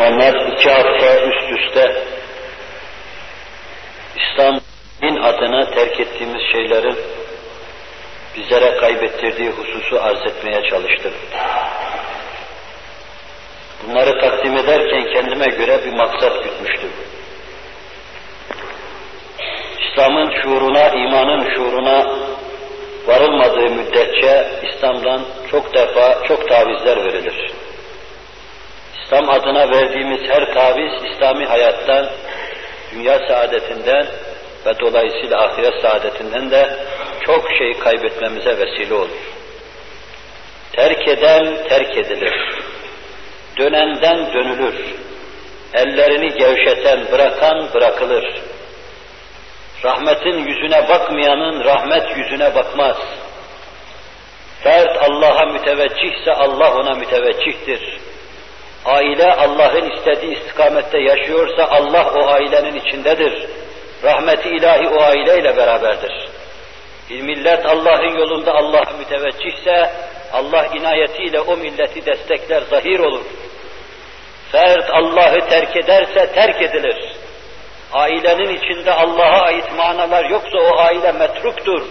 Müslümanlar iki hafta üst üste İslam'ın adına terk ettiğimiz şeylerin bizlere kaybettirdiği hususu arz etmeye çalıştım. Bunları takdim ederken kendime göre bir maksat gütmüştüm. İslam'ın şuuruna, imanın şuuruna varılmadığı müddetçe İslam'dan çok defa çok tavizler verilir. İslam adına verdiğimiz her taviz İslami hayattan, dünya saadetinden ve dolayısıyla ahiret saadetinden de çok şey kaybetmemize vesile olur. Terk eden terk edilir. Dönenden dönülür. Ellerini gevşeten, bırakan bırakılır. Rahmetin yüzüne bakmayanın rahmet yüzüne bakmaz. Fert Allah'a müteveccihse Allah ona müteveccihtir. Aile Allah'ın istediği istikamette yaşıyorsa Allah o ailenin içindedir. Rahmeti ilahi o aileyle beraberdir. Bir millet Allah'ın yolunda Allah'a müteveccihse Allah inayetiyle o milleti destekler, zahir olur. Fert Allah'ı terk ederse terk edilir. Ailenin içinde Allah'a ait manalar yoksa o aile metruktur.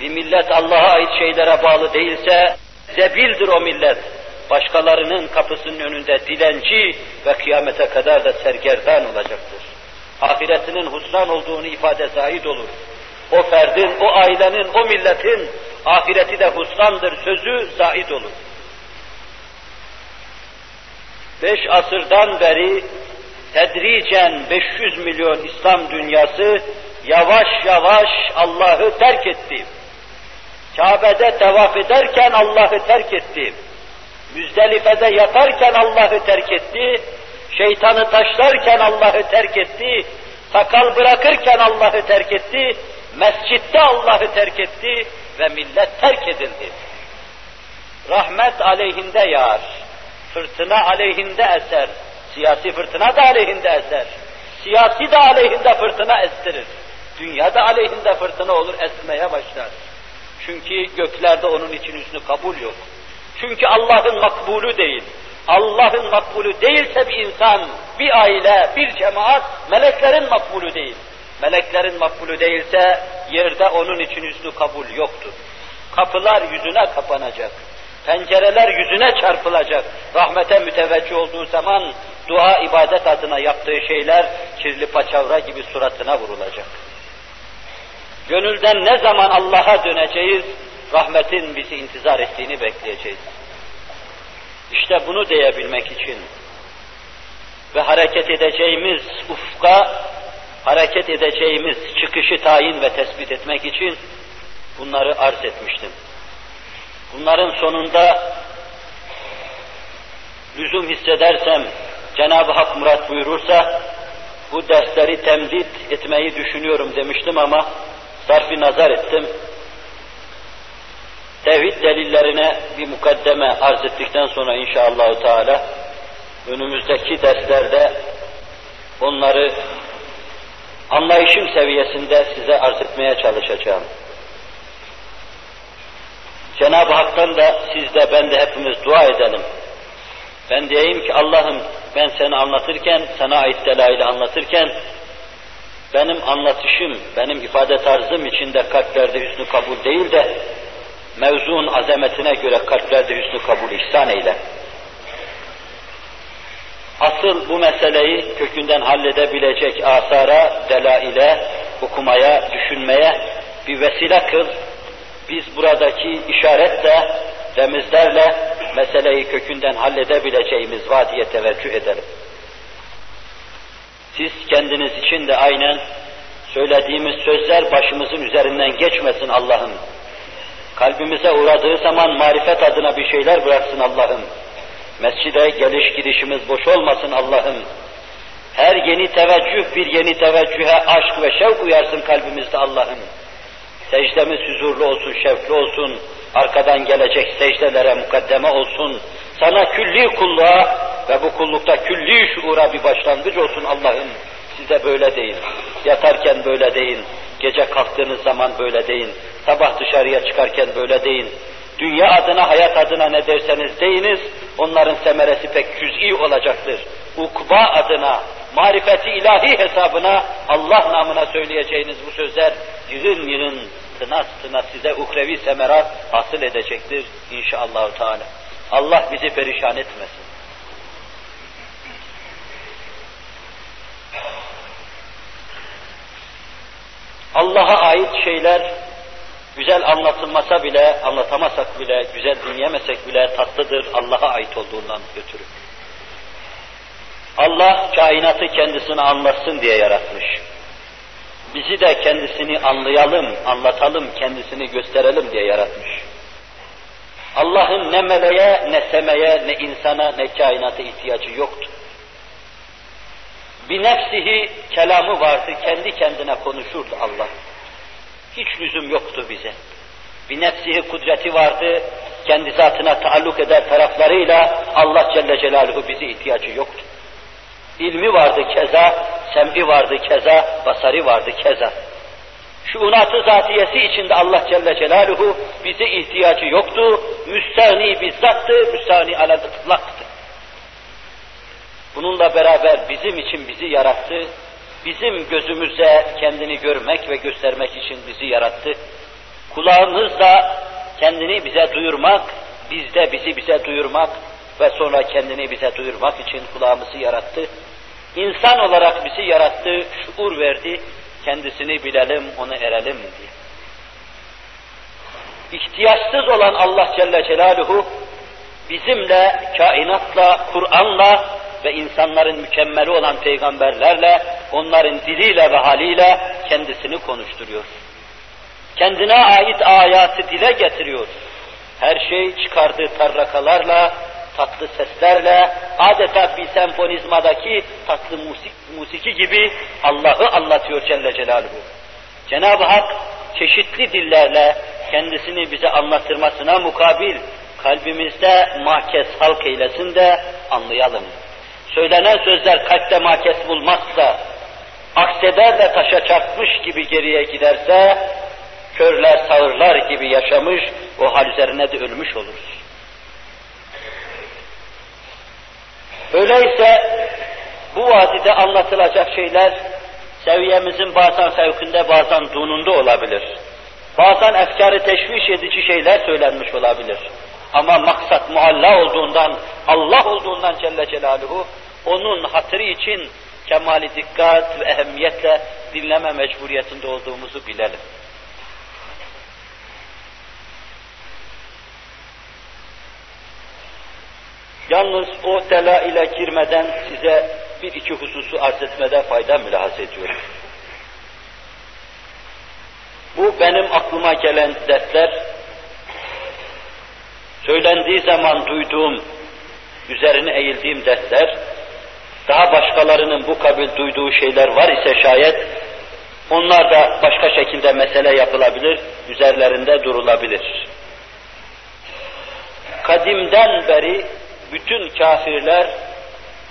Bir millet Allah'a ait şeylere bağlı değilse zebildir o millet. Başkalarının kapısının önünde dilenci ve kıyamete kadar da sergerdan olacaktır. Ahiretinin husran olduğunu ifade zahid olur. O ferdin, o ailenin, o milletin ahireti de husrandır sözü zahid olur. Beş asırdan beri tedricen 500 milyon İslam dünyası yavaş yavaş Allah'ı terk etti. Kabe'de tevaf ederken Allah'ı terk etti. Müzdelife'de yatarken Allah'ı terk etti. Şeytanı taşlarken Allah'ı terk etti. Sakal bırakırken Allah'ı terk etti. Mescitte Allah'ı terk etti ve millet terk edildi. Rahmet aleyhinde yağar. Fırtına aleyhinde eser. Siyasi fırtına da aleyhinde eser. Siyasi de aleyhinde fırtına estirir. Dünya da aleyhinde fırtına olur, esmeye başlar. Çünkü göklerde onun için hüsnü kabul yok. Çünkü Allah'ın makbulü değil. Allah'ın makbulü değilse bir insan, bir aile, bir cemaat, meleklerin makbulü değil. Meleklerin makbulü değilse yerde onun için hüsnü kabul yoktur. Kapılar yüzüne kapanacak. Pencereler yüzüne çarpılacak. Rahmete müteveccih olduğu zaman dua ibadet adına yaptığı şeyler kirli paçavra gibi suratına vurulacak. Gönülden ne zaman Allah'a döneceğiz, rahmetin bizi intizar ettiğini bekleyeceğiz. İşte bunu diyebilmek için ve hareket edeceğimiz ufka, hareket edeceğimiz çıkışı tayin ve tespit etmek için bunları arz etmiştim. Bunların sonunda lüzum hissedersem, Cenab-ı Hak murat buyurursa, bu dersleri temdit etmeyi düşünüyorum demiştim ama sarfi nazar ettim. Tevhid delillerine bir mukaddeme arz ettikten sonra inşallah Teala önümüzdeki derslerde onları anlayışım seviyesinde size arz etmeye çalışacağım. Cenab-ı Hak'tan da siz de ben de hepimiz dua edelim. Ben diyeyim ki Allah'ım ben seni anlatırken, sana ait delaili anlatırken benim anlatışım, benim ifade tarzım içinde kalplerde hüsnü kabul değil de mevzuun azametine göre kalplerde hüsnü kabul ihsan eyle. Asıl bu meseleyi kökünden halledebilecek asara, delaile, okumaya, düşünmeye bir vesile kıl. Biz buradaki işaretle, remizlerle meseleyi kökünden halledebileceğimiz vadiye teveccüh edelim. Siz kendiniz için de aynen söylediğimiz sözler başımızın üzerinden geçmesin Allah'ım. Kalbimize uğradığı zaman marifet adına bir şeyler bıraksın Allah'ım. Mescide geliş gidişimiz boş olmasın Allah'ım. Her yeni teveccüh bir yeni teveccühe aşk ve şevk uyarsın kalbimizde Allah'ım. Secdemiz huzurlu olsun, şevkli olsun. Arkadan gelecek secdelere mukaddeme olsun. Sana külli kulluğa ve bu kullukta külli şuura bir başlangıç olsun Allah'ım. Size böyle deyin. Yatarken böyle deyin. Gece kalktığınız zaman böyle deyin. Sabah dışarıya çıkarken böyle deyin. Dünya adına, hayat adına ne derseniz deyiniz, onların semeresi pek cüz'i olacaktır. Ukba adına, marifeti ilahi hesabına, Allah namına söyleyeceğiniz bu sözler yığın yığın, tına tına size uhrevi semerat hasıl edecektir inşallah Teala. Allah bizi perişan etmesin. Allah'a ait şeyler güzel anlatılmasa bile, anlatamasak bile, güzel dinleyemesek bile tatlıdır Allah'a ait olduğundan götürür. Allah kainatı kendisine anlatsın diye yaratmış. Bizi de kendisini anlayalım, anlatalım, kendisini gösterelim diye yaratmış. Allah'ın ne meleğe, ne semeye, ne insana, ne kainata ihtiyacı yoktu. Bir nefsihi kelamı vardı, kendi kendine konuşurdu Allah. Hiç lüzum yoktu bize. Bir nefsihi kudreti vardı, kendi zatına taalluk eder taraflarıyla Allah Celle Celaluhu bize ihtiyacı yoktu. İlmi vardı keza, sem'i vardı keza, basarı vardı keza. Şuunatı zatiyesi içinde Allah Celle Celaluhu bize ihtiyacı yoktu, müstahni bizzattı, müstahni alel ıtlaktı. Bununla beraber bizim için bizi yarattı, bizim gözümüze kendini görmek ve göstermek için bizi yarattı. Kulağımız da kendini bize duyurmak, bizde bizi bize duyurmak ve sonra kendini bize duyurmak için kulağımızı yarattı. İnsan olarak bizi yarattı, şuur verdi, kendisini bilelim, onu erelim diye. İhtiyaçsız olan Allah Celle Celaluhu bizimle, kainatla, Kur'an'la ve insanların mükemmeli olan peygamberlerle, onların diliyle ve haliyle kendisini konuşturuyor. Kendine ait ayatı dile getiriyor. Her şey çıkardığı tarrakalarla, tatlı seslerle, adeta bir senfonizmadaki tatlı musik, musiki gibi Allah'ı anlatıyor Celle Celaluhu. Cenab-ı Hak çeşitli dillerle kendisini bize anlatırmasına mukabil kalbimizde mahkes halk eylesin de anlayalım. Söylenen sözler kalpte mahkes bulmazsa, akseder de taşa çarpmış gibi geriye giderse, körler sağırlar gibi yaşamış, o hal üzerine de ölmüş oluruz. Öyleyse bu vadide anlatılacak şeyler seviyemizin bazen fevkinde bazen dununda olabilir. Bazen efkarı teşviş edici şeyler söylenmiş olabilir. Ama maksat mualla olduğundan, Allah olduğundan Celle Celaluhu, onun hatırı için kemali dikkat ve ehemmiyetle dinleme mecburiyetinde olduğumuzu bilelim. Yalnız o tela ile girmeden size bir iki hususu arz etmede fayda mülahaz ediyorum. Bu benim aklıma gelen dertler, söylendiği zaman duyduğum, üzerine eğildiğim dertler, daha başkalarının bu kabil duyduğu şeyler var ise şayet, onlar da başka şekilde mesele yapılabilir, üzerlerinde durulabilir. Kadimden beri bütün kafirler,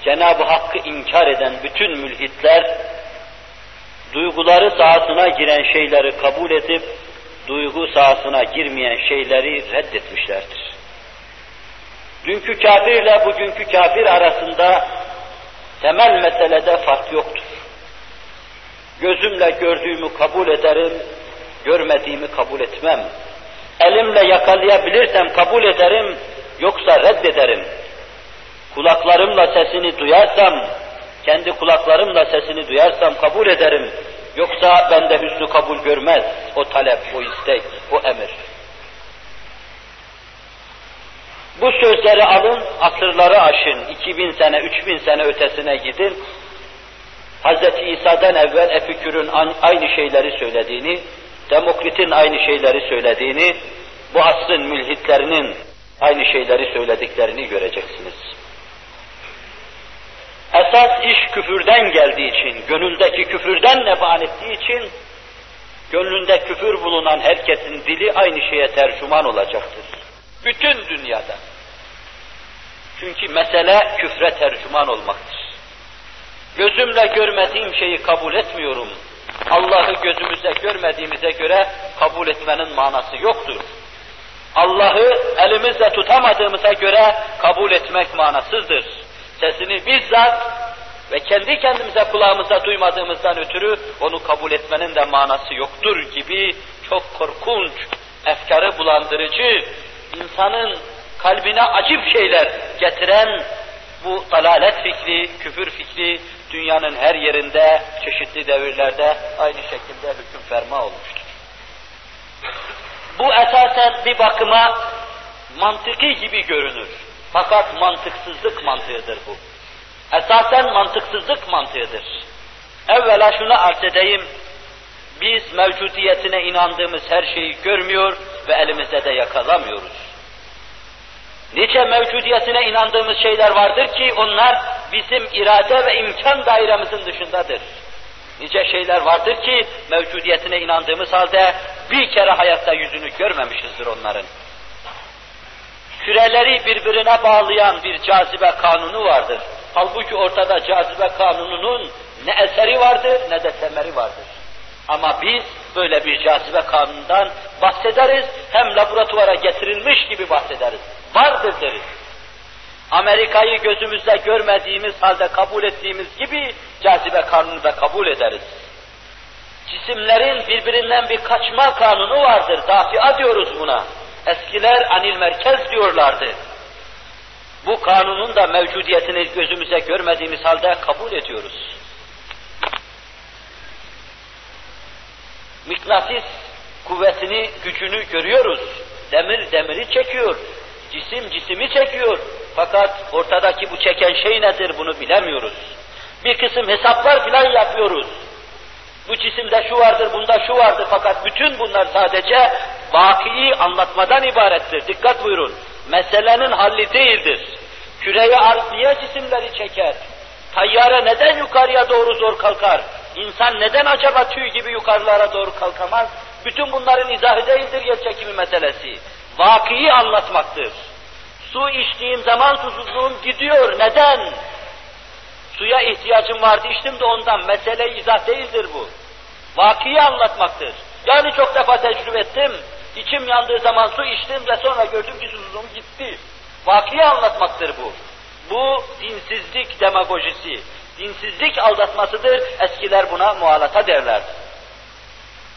Cenab-ı Hakk'ı inkar eden bütün mülhitler, duyguları sahasına giren şeyleri kabul edip, duygu sahasına girmeyen şeyleri reddetmişlerdir. Dünkü kafirle bugünkü kafir arasında temel meselede fark yoktur. Gözümle gördüğümü kabul ederim, görmediğimi kabul etmem. Elimle yakalayabilirsem kabul ederim, yoksa reddederim. Kulaklarımla sesini duyarsam, kendi kulaklarımla sesini duyarsam kabul ederim. Yoksa bende hüsnü kabul görmez o talep, o istek, o emir. Bu sözleri alın, asırları aşın, 2000 sene, 3000 sene ötesine gidin. Hz. İsa'dan evvel Epikür'ün aynı şeyleri söylediğini, Demokrit'in aynı şeyleri söylediğini, bu asrın mülhitlerinin aynı şeyleri söylediklerini göreceksiniz. Esas iş küfürden geldiği için, gönüldeki küfürden neban ettiği için, gönlünde küfür bulunan herkesin dili aynı şeye tercüman olacaktır. Bütün dünyada. Çünkü mesele küfre tercüman olmaktır. Gözümle görmediğim şeyi kabul etmiyorum. Allah'ı gözümüzle görmediğimize göre kabul etmenin manası yoktur. Allah'ı elimizle tutamadığımıza göre kabul etmek manasızdır. Sesini bizzat ve kendi kendimize kulağımızda duymadığımızdan ötürü onu kabul etmenin de manası yoktur gibi çok korkunç, efkarı bulandırıcı, insanın kalbine acip şeyler getiren bu dalalet fikri, küfür fikri dünyanın her yerinde, çeşitli devirlerde aynı şekilde hüküm ferma olmuştur. Bu esasen bir bakıma mantıki gibi görünür. Fakat mantıksızlık mantığıdır bu. Esasen mantıksızlık mantığıdır. Evvela şunu arz edeyim, biz mevcudiyetine inandığımız her şeyi görmüyor ve elimizde de yakalamıyoruz. Nice mevcudiyetine inandığımız şeyler vardır ki onlar bizim irade ve imkan dairemizin dışındadır. Nice şeyler vardır ki mevcudiyetine inandığımız halde bir kere hayatta yüzünü görmemişizdir onların. Küreleri birbirine bağlayan bir cazibe kanunu vardır. Halbuki ortada cazibe kanununun ne eseri vardır ne de temeri vardır. Ama biz böyle bir cazibe kanunundan bahsederiz, hem laboratuvara getirilmiş gibi bahsederiz. Vardır deriz. Amerika'yı gözümüzde görmediğimiz halde kabul ettiğimiz gibi cazibe kanunu da kabul ederiz. Cisimlerin birbirinden bir kaçma kanunu vardır, dafia diyoruz buna. Eskiler anil merkez diyorlardı. Bu kanunun da mevcudiyetini gözümüze görmediğimiz halde kabul ediyoruz. Mıknatıs kuvvetini, gücünü görüyoruz. Demir demiri çekiyor, cisim cisimi çekiyor. Fakat ortadaki bu çeken şey nedir bunu bilemiyoruz. Bir kısım hesaplar filan yapıyoruz. Bu cisimde şu vardır, bunda şu vardır fakat bütün bunlar sadece vakiyi anlatmadan ibarettir. Dikkat buyurun. Meselenin halli değildir. Küreyi arz niye cisimleri çeker? Tayyare neden yukarıya doğru zor kalkar? İnsan neden acaba tüy gibi yukarılara doğru kalkamaz? Bütün bunların izahı değildir yer çekimi meselesi. Vakiyi anlatmaktır. Su içtiğim zaman susuzluğum gidiyor. Neden? Suya ihtiyacım vardı içtim de ondan. Mesele izah değildir bu. Vakiyi anlatmaktır. Yani çok defa tecrübe ettim. İçim yandığı zaman su içtim ve sonra gördüm ki susuzluğum gitti. Vakiyi anlatmaktır bu. Bu dinsizlik demagojisi, dinsizlik aldatmasıdır. Eskiler buna muhalata derler.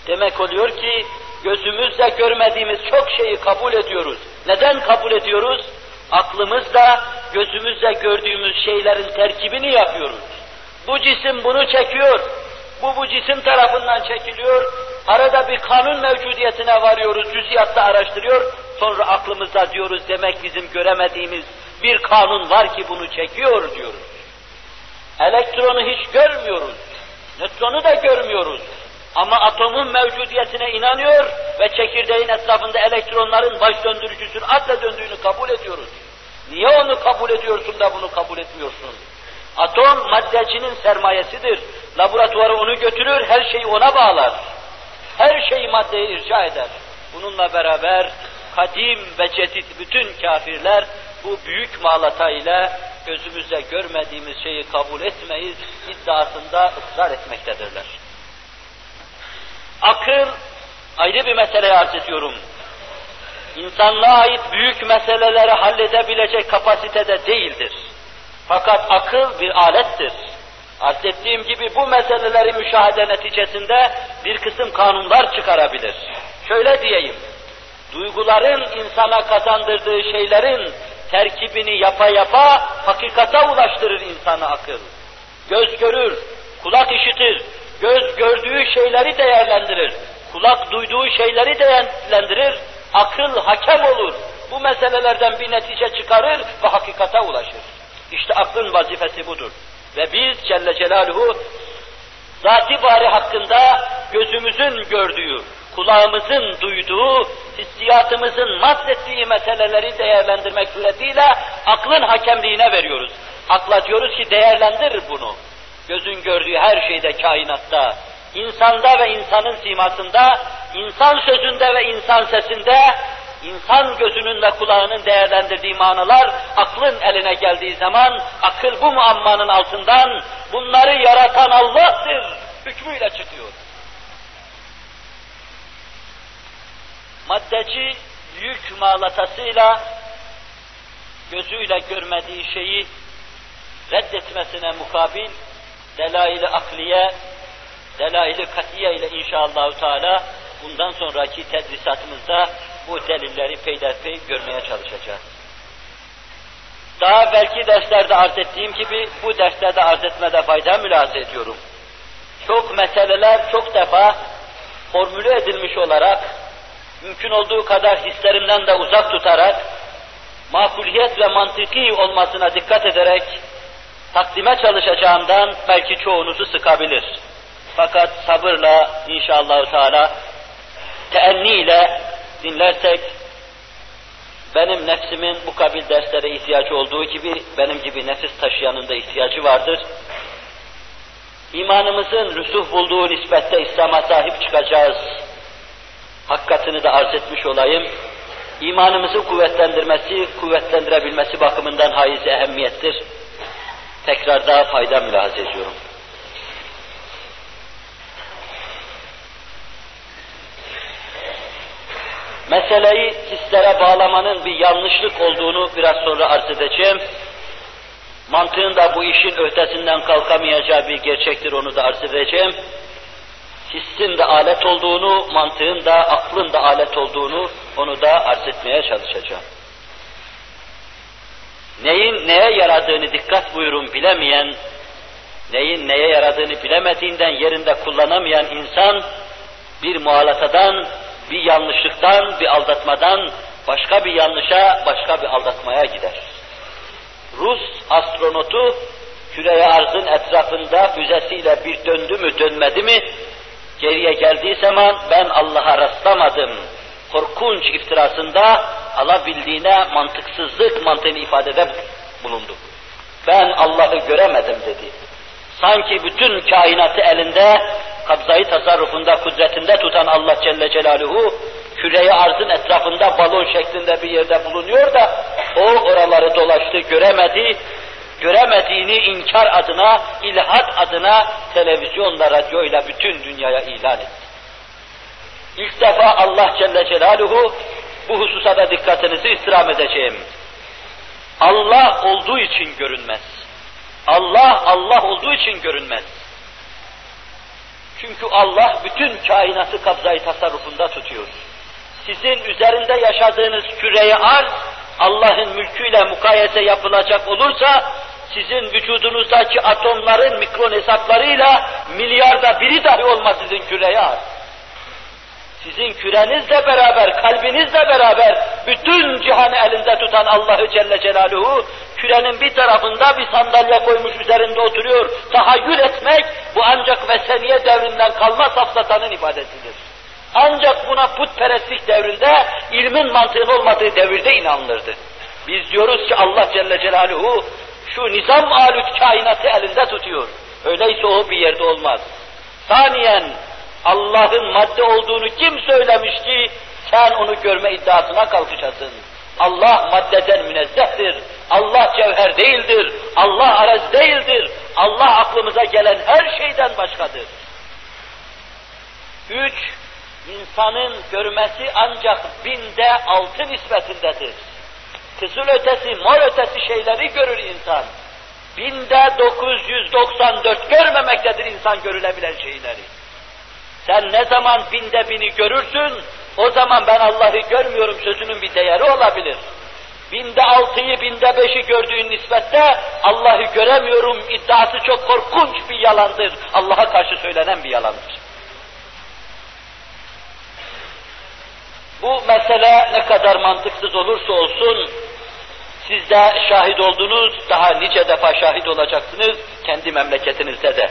Demek oluyor ki gözümüzle görmediğimiz çok şeyi kabul ediyoruz. Neden kabul ediyoruz? Aklımızla, gözümüzle gördüğümüz şeylerin terkibini yapıyoruz. Bu cisim bunu çekiyor, bu bu cisim tarafından çekiliyor, arada bir kanun mevcudiyetine varıyoruz, cüziyatta araştırıyor, sonra aklımızda diyoruz demek bizim göremediğimiz bir kanun var ki bunu çekiyor diyoruz. Elektronu hiç görmüyoruz, nötronu da görmüyoruz. Ama atomun mevcudiyetine inanıyor ve çekirdeğin etrafında elektronların baş döndürücü süratle döndüğünü kabul ediyoruz. Niye onu kabul ediyorsun da bunu kabul etmiyorsun? Atom maddecinin sermayesidir. Laboratuvara onu götürür, her şeyi ona bağlar. Her şeyi maddeye irca eder. Bununla beraber kadim ve cedid bütün kafirler bu büyük malata ile gözümüzle görmediğimiz şeyi kabul etmeyiz iddiasında ısrar etmektedirler. Akıl ayrı bir mesele arz ediyorum. İnsanlığa ait büyük meseleleri halledebilecek kapasitede değildir. Fakat akıl bir alettir. Arz ettiğim gibi bu meseleleri müşahede neticesinde bir kısım kanunlar çıkarabilir. Şöyle diyeyim, duyguların insana kazandırdığı şeylerin terkibini yapa yapa hakikata ulaştırır insanı akıl. Göz görür, kulak işitir, göz gördüğü şeyleri değerlendirir, kulak duyduğu şeyleri değerlendirir, akıl hakem olur. Bu meselelerden bir netice çıkarır ve hakikata ulaşır. İşte aklın vazifesi budur. Ve biz Celle Celaluhu zati bari hakkında gözümüzün gördüğü, kulağımızın duyduğu, hissiyatımızın mahsettiği meseleleri değerlendirmek suretiyle aklın hakemliğine veriyoruz. Akla diyoruz ki değerlendir bunu. Gözün gördüğü her şeyde kainatta, insanda ve insanın simasında, insan sözünde ve insan sesinde, insan gözünün ve kulağının değerlendirdiği manalar aklın eline geldiği zaman akıl bu muammanın altından bunları yaratan Allah'tır hükmüyle çıkıyor. Maddeci yük mağlatasıyla gözüyle görmediği şeyi reddetmesine mukabil delail-i akliye, delail-i katiye ile inşallah Teala bundan sonraki tedrisatımızda bu delilleri peyderpey görmeye çalışacağız. Daha belki derslerde arz ettiğim gibi bu derslerde arz etmede fayda mülahaza ediyorum. Çok meseleler çok defa formüle edilmiş olarak, mümkün olduğu kadar hislerimden de uzak tutarak, makuliyet ve mantıki olmasına dikkat ederek takdime çalışacağımdan belki çoğunuzu sıkabilir. Fakat sabırla inşallah Teala teenni ile dinlersek benim nefsimin bu kabil derslere ihtiyacı olduğu gibi benim gibi nefis taşıyanın da ihtiyacı vardır. İmanımızın rüsuh bulduğu nispette İslam'a sahip çıkacağız. Hakikatini de arz etmiş olayım. İmanımızı kuvvetlendirmesi, kuvvetlendirebilmesi bakımından haiz ehemmiyettir. Tekrar daha fayda mülahaz ediyorum. Meseleyi hislere bağlamanın bir yanlışlık olduğunu biraz sonra arz edeceğim. Mantığın da bu işin ötesinden kalkamayacağı bir gerçektir, onu da arz edeceğim. Hissin de alet olduğunu, mantığın da, aklın da alet olduğunu, onu da arz etmeye çalışacağım. Neyin neye yaradığını dikkat buyurun bilemeyen, neyin neye yaradığını bilemediğinden yerinde kullanamayan insan, bir muhalatadan, bir yanlışlıktan, bir aldatmadan, başka bir yanlışa, başka bir aldatmaya gider. Rus astronotu küreye arzın etrafında füzesiyle bir döndü mü dönmedi mi geriye geldiği zaman ben Allah'a rastlamadım. Korkunç iftirasında alabildiğine mantıksızlık mantığını ifadede bulundu. Ben Allah'ı göremedim dedi. Sanki bütün kainatı elinde, kabzayı tasarrufunda, kudretinde tutan Allah Celle Celaluhu, küreyi arzın etrafında balon şeklinde bir yerde bulunuyor da, o oraları dolaştı, göremedi, göremediğini inkar adına, ilhat adına televizyonla, radyoyla bütün dünyaya ilan etti. İlk defa Allah Celle Celaluhu bu hususa da dikkatinizi istirham edeceğim. Allah olduğu için görünmez. Allah, Allah olduğu için görünmez. Çünkü Allah bütün kainatı kabzayı tasarrufunda tutuyor. Sizin üzerinde yaşadığınız küreye arz, Allah'ın mülküyle mukayese yapılacak olursa, sizin vücudunuzdaki atomların mikron hesaplarıyla milyarda biri dahi olmaz sizin küreye arz. Sizin kürenizle beraber, kalbinizle beraber bütün cihanı elinde tutan Allahü Celle Celaluhu kürenin bir tarafında bir sandalye koymuş üzerinde oturuyor. Tahayyül etmek bu ancak veseniye devrinden kalma safsatanın ibadetidir. Ancak buna putperestlik devrinde ilmin mantığın olmadığı devirde inanılırdı. Biz diyoruz ki Allah Celle Celaluhu şu nizam alüt kainatı elinde tutuyor. Öyleyse o bir yerde olmaz. Saniyen Allah'ın madde olduğunu kim söylemiş ki sen onu görme iddiasına kalkışasın? Allah maddeden münezzehtir. Allah cevher değildir. Allah araz değildir. Allah aklımıza gelen her şeyden başkadır. Üç, insanın görmesi ancak binde altı nispetindedir. Kızıl ötesi, mor ötesi şeyleri görür insan. Binde 994 görmemektedir insan görülebilen şeyleri. Sen ne zaman binde bini görürsün, o zaman ben Allah'ı görmüyorum sözünün bir değeri olabilir. Binde altıyı, binde beşi gördüğün nispette Allah'ı göremiyorum iddiası çok korkunç bir yalandır. Allah'a karşı söylenen bir yalandır. Bu mesele ne kadar mantıksız olursa olsun, siz de şahit oldunuz, daha nice defa şahit olacaksınız kendi memleketinizde de.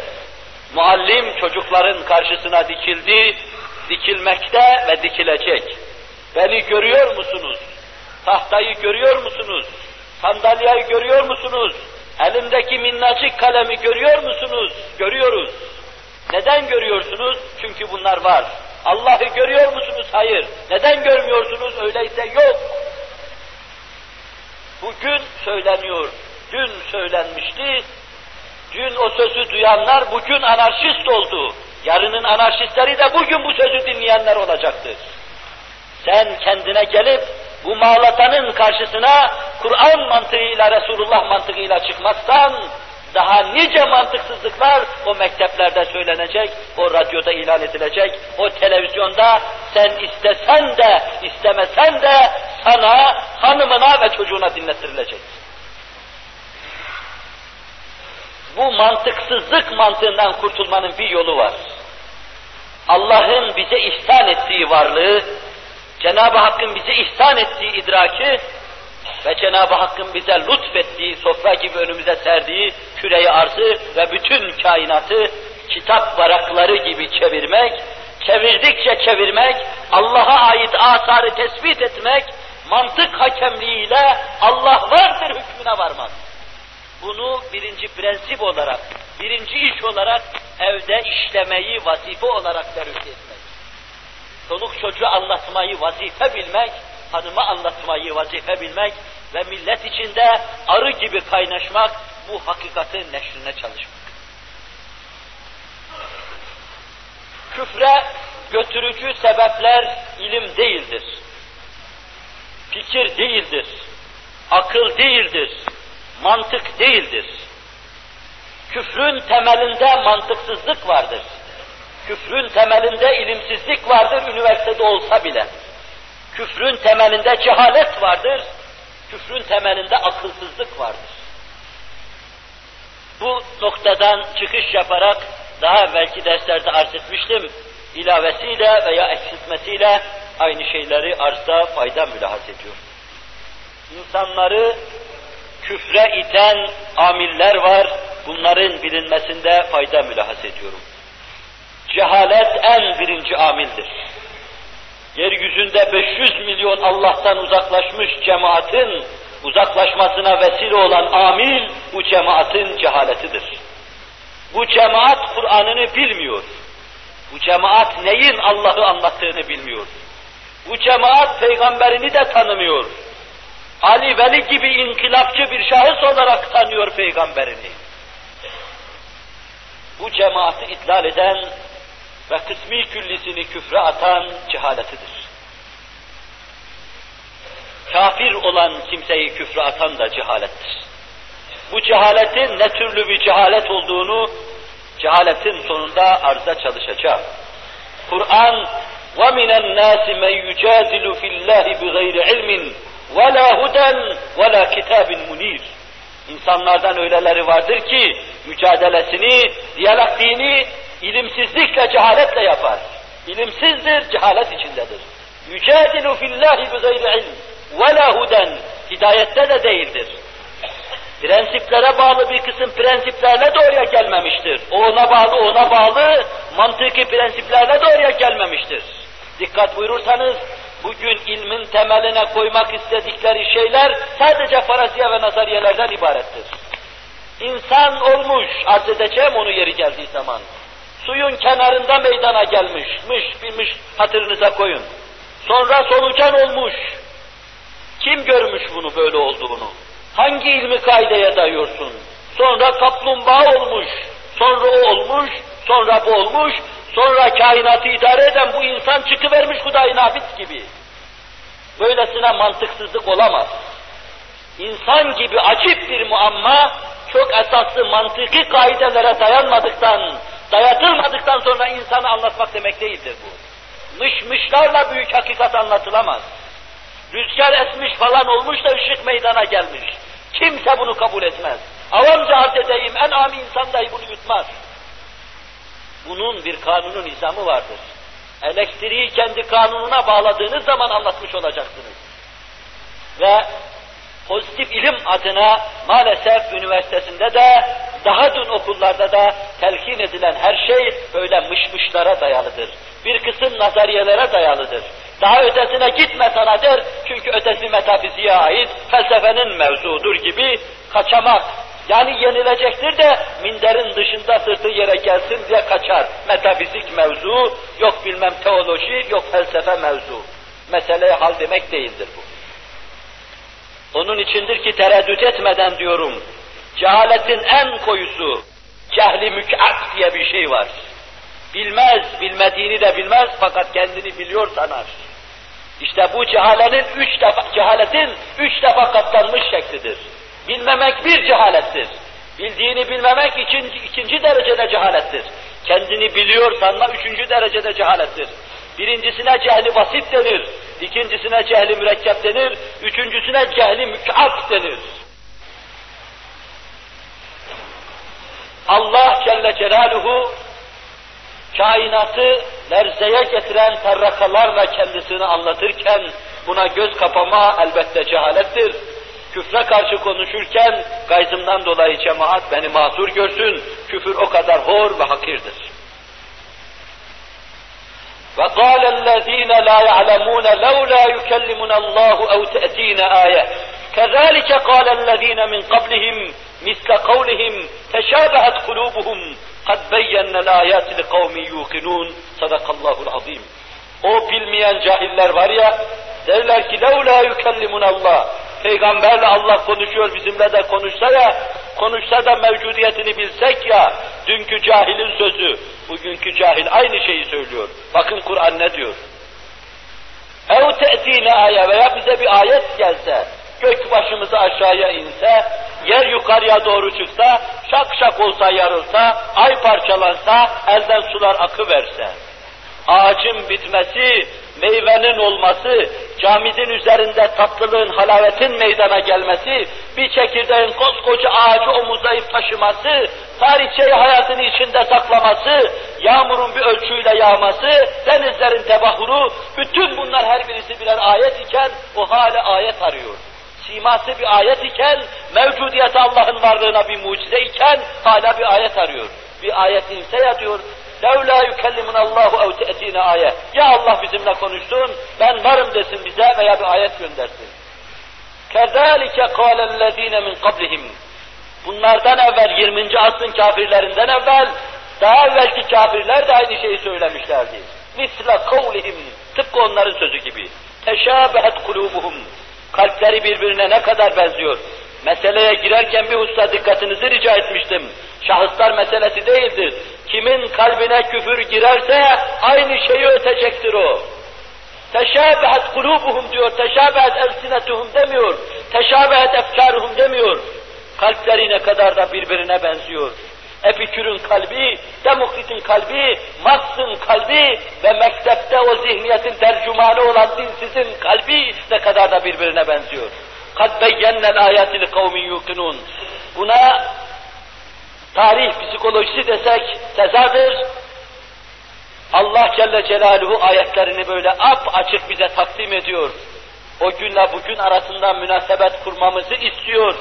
Muallim çocukların karşısına dikildi, dikilmekte ve dikilecek. Beni görüyor musunuz? Tahtayı görüyor musunuz? Sandalyeyi görüyor musunuz? Elimdeki minnacık kalemi görüyor musunuz? Görüyoruz. Neden görüyorsunuz? Çünkü bunlar var. Allah'ı görüyor musunuz? Hayır. Neden görmüyorsunuz? Öyleyse yok. Bugün söyleniyor. Dün söylenmişti. Dün o sözü duyanlar bugün anarşist oldu. Yarının anarşistleri de bugün bu sözü dinleyenler olacaktır. Sen kendine gelip bu mağlatanın karşısına Kur'an mantığıyla, Resulullah mantığıyla çıkmazsan, daha nice mantıksızlıklar o mekteplerde söylenecek, o radyoda ilan edilecek, o televizyonda sen istesen de istemesen de sana, hanımına ve çocuğuna dinlettirilecek. Bu mantıksızlık mantığından kurtulmanın bir yolu var. Allah'ın bize ihsan ettiği varlığı, Cenab-ı Hakk'ın bize ihsan ettiği idraki ve Cenab-ı Hakk'ın bize lütfettiği, sofra gibi önümüze serdiği küreyi arzı ve bütün kainatı kitap varakları gibi çevirmek, çevirdikçe çevirmek, Allah'a ait asarı tespit etmek, mantık hakemliğiyle Allah vardır hükmüne varmak. Bunu birinci prensip olarak, birinci iş olarak evde işlemeyi vazife olarak tercih etmek. Çoluk çocuğu anlatmayı vazife bilmek, hanıma anlatmayı vazife bilmek ve millet içinde arı gibi kaynaşmak, bu hakikatin neşrine çalışmak. Küfre götürücü sebepler ilim değildir. Fikir değildir. Akıl değildir. Mantık değildir. Küfrün temelinde mantıksızlık vardır. Küfrün temelinde ilimsizlik vardır üniversitede olsa bile. Küfrün temelinde cehalet vardır, küfrün temelinde akılsızlık vardır. Bu noktadan çıkış yaparak daha evvelki derslerde arz etmiştim, ilavesiyle veya eksiltmesiyle aynı şeyleri arzda fayda mülahaz ediyor. İnsanları küfre iten amiller var, bunların bilinmesinde fayda mülahaz ediyorum. Cehalet en birinci amildir yeryüzünde 500 milyon Allah'tan uzaklaşmış cemaatin uzaklaşmasına vesile olan amil bu cemaatin cehaletidir. Bu cemaat Kur'an'ını bilmiyor. Bu cemaat neyin Allah'ı anlattığını bilmiyor. Bu cemaat peygamberini de tanımıyor. Ali Veli gibi inkılapçı bir şahıs olarak tanıyor peygamberini. Bu cemaati idlal eden ve kısmi küllisini küfre atan cehaletidir. Kafir olan kimseyi küfre atan da cehalettir. Bu cehaletin ne türlü bir cehalet olduğunu cehaletin sonunda arza çalışacağım. Kur'an وَمِنَ النَّاسِ مَنْ يُجَادِلُ فِي اللّٰهِ بِغَيْرِ عِلْمٍ ve la huden ve munir. İnsanlardan öyleleri vardır ki mücadelesini, diyalaktiğini ilimsizlikle, cehaletle yapar. İlimsizdir, cehalet içindedir. Yücedilu fillahi bi gayri ilm ve la huden. Hidayette de değildir. Prensiplere bağlı bir kısım prensiplerle de oraya gelmemiştir. Ona bağlı, ona bağlı mantıki prensiplerle de oraya gelmemiştir. Dikkat buyurursanız bugün ilmin temeline koymak istedikleri şeyler sadece faraziye ve nazariyelerden ibarettir. İnsan olmuş, arz edeceğim onu yeri geldiği zaman suyun kenarında meydana gelmiş, mış bilmiş hatırınıza koyun. Sonra solucan olmuş. Kim görmüş bunu böyle olduğunu? Hangi ilmi kaideye dayıyorsun? Sonra kaplumbağa olmuş, sonra o olmuş, sonra bu olmuş, sonra kainatı idare eden bu insan çıkıvermiş Hudayi Nabit gibi. Böylesine mantıksızlık olamaz. İnsan gibi acip bir muamma, çok esaslı mantıki kaidelere dayanmadıktan, dayatılmadıktan sonra insanı anlatmak demek değildir bu. Mışmışlarla büyük hakikat anlatılamaz. Rüzgar esmiş falan olmuş da ışık meydana gelmiş. Kimse bunu kabul etmez. Avamca arz edeyim, en ami insan dahi bunu yutmaz. Bunun bir kanunun nizamı vardır. Elektriği kendi kanununa bağladığınız zaman anlatmış olacaksınız. Ve pozitif ilim adına maalesef üniversitesinde de daha dün okullarda da telkin edilen her şey böyle mışmışlara dayalıdır. Bir kısım nazariyelere dayalıdır. Daha ötesine gitme sanadır çünkü ötesi metafiziğe ait felsefenin mevzudur gibi kaçamak. Yani yenilecektir de minderin dışında sırtı yere gelsin diye kaçar. Metafizik mevzu, yok bilmem teoloji, yok felsefe mevzu. Meseleye hal demek değildir bu. Onun içindir ki tereddüt etmeden diyorum, cehaletin en koyusu, cehli mük'at diye bir şey var. Bilmez, bilmediğini de bilmez fakat kendini biliyor sanar. İşte bu cehalenin üç defa, cehaletin üç defa katlanmış şeklidir. Bilmemek bir cehalettir. Bildiğini bilmemek ikinci, ikinci derecede cehalettir. Kendini biliyor sanma üçüncü derecede cehalettir. Birincisine cehli basit denir, ikincisine cehli mürekkep denir, üçüncüsüne cehli mükaf denir. Allah Celle Celaluhu kainatı lerzeye getiren terrakalarla kendisini anlatırken buna göz kapama elbette cehalettir. Küfre karşı konuşurken gayzımdan dolayı cemaat beni mazur görsün, küfür o kadar hor ve hakirdir. وقال الذين لا يعلمون لولا يكلمنا الله أو تأتينا آية كذلك قال الذين من قبلهم مثل قولهم تشابهت قلوبهم قد بينا الآيات لقوم يوقنون صدق الله العظيم O bilmeyen cahiller var ya, derler ki لَوْلَا يُكَلِّمُنَ Allah. Peygamberle Allah konuşuyor bizimle de konuşsa ya, konuşsa da mevcudiyetini bilsek ya, dünkü cahilin sözü, bugünkü cahil aynı şeyi söylüyor. Bakın Kur'an ne diyor? اَوْ تَأْتِينَ aya veya bize bir ayet gelse, gök başımızı aşağıya inse, yer yukarıya doğru çıksa, şak şak olsa yarılsa, ay parçalansa, elden sular akı verse, ağacın bitmesi, meyvenin olması, camidin üzerinde tatlılığın, halavetin meydana gelmesi, bir çekirdeğin koskoca ağacı omuzlayıp taşıması, tarihçeyi hayatını içinde saklaması, yağmurun bir ölçüyle yağması, denizlerin tebahuru, bütün bunlar her birisi birer ayet iken o hala ayet arıyor. Siması bir ayet iken, mevcudiyeti Allah'ın varlığına bir mucize iken hala bir ayet arıyor. Bir ayet inse ya diyor, Levla yukellimuna Allahu ev te'tina ayet. Ya Allah bizimle konuşsun, ben varım desin bize veya bir ayet göndersin. Kezalike kâlellezîne min kablihim. Bunlardan evvel 20. asrın kafirlerinden evvel daha evvelki kafirler de aynı şeyi söylemişlerdi. Misla kavlihim. Tıpkı onların sözü gibi. Teşâbehet kulubuhum. Kalpleri birbirine ne kadar benziyor. Meseleye girerken bir hususa dikkatinizi rica etmiştim. Şahıslar meselesi değildir. Kimin kalbine küfür girerse aynı şeyi ötecektir o. Teşabehet kulubuhum diyor, teşabehet elsinetuhum demiyor, teşabehet efkaruhum demiyor. Kalpleri ne kadar da birbirine benziyor. Epikür'ün kalbi, Demokrit'in kalbi, Marx'ın kalbi ve mektepte o zihniyetin tercümanı olan dinsizin kalbi ne kadar da birbirine benziyor. قَدْ بَيَّنَّ الْآيَاتِ لِقَوْمٍ يُوقِنُونَ Buna tarih psikolojisi desek tezadır. Allah Celle Celaluhu ayetlerini böyle ap açık bize takdim ediyor. O günle bugün arasında münasebet kurmamızı istiyor.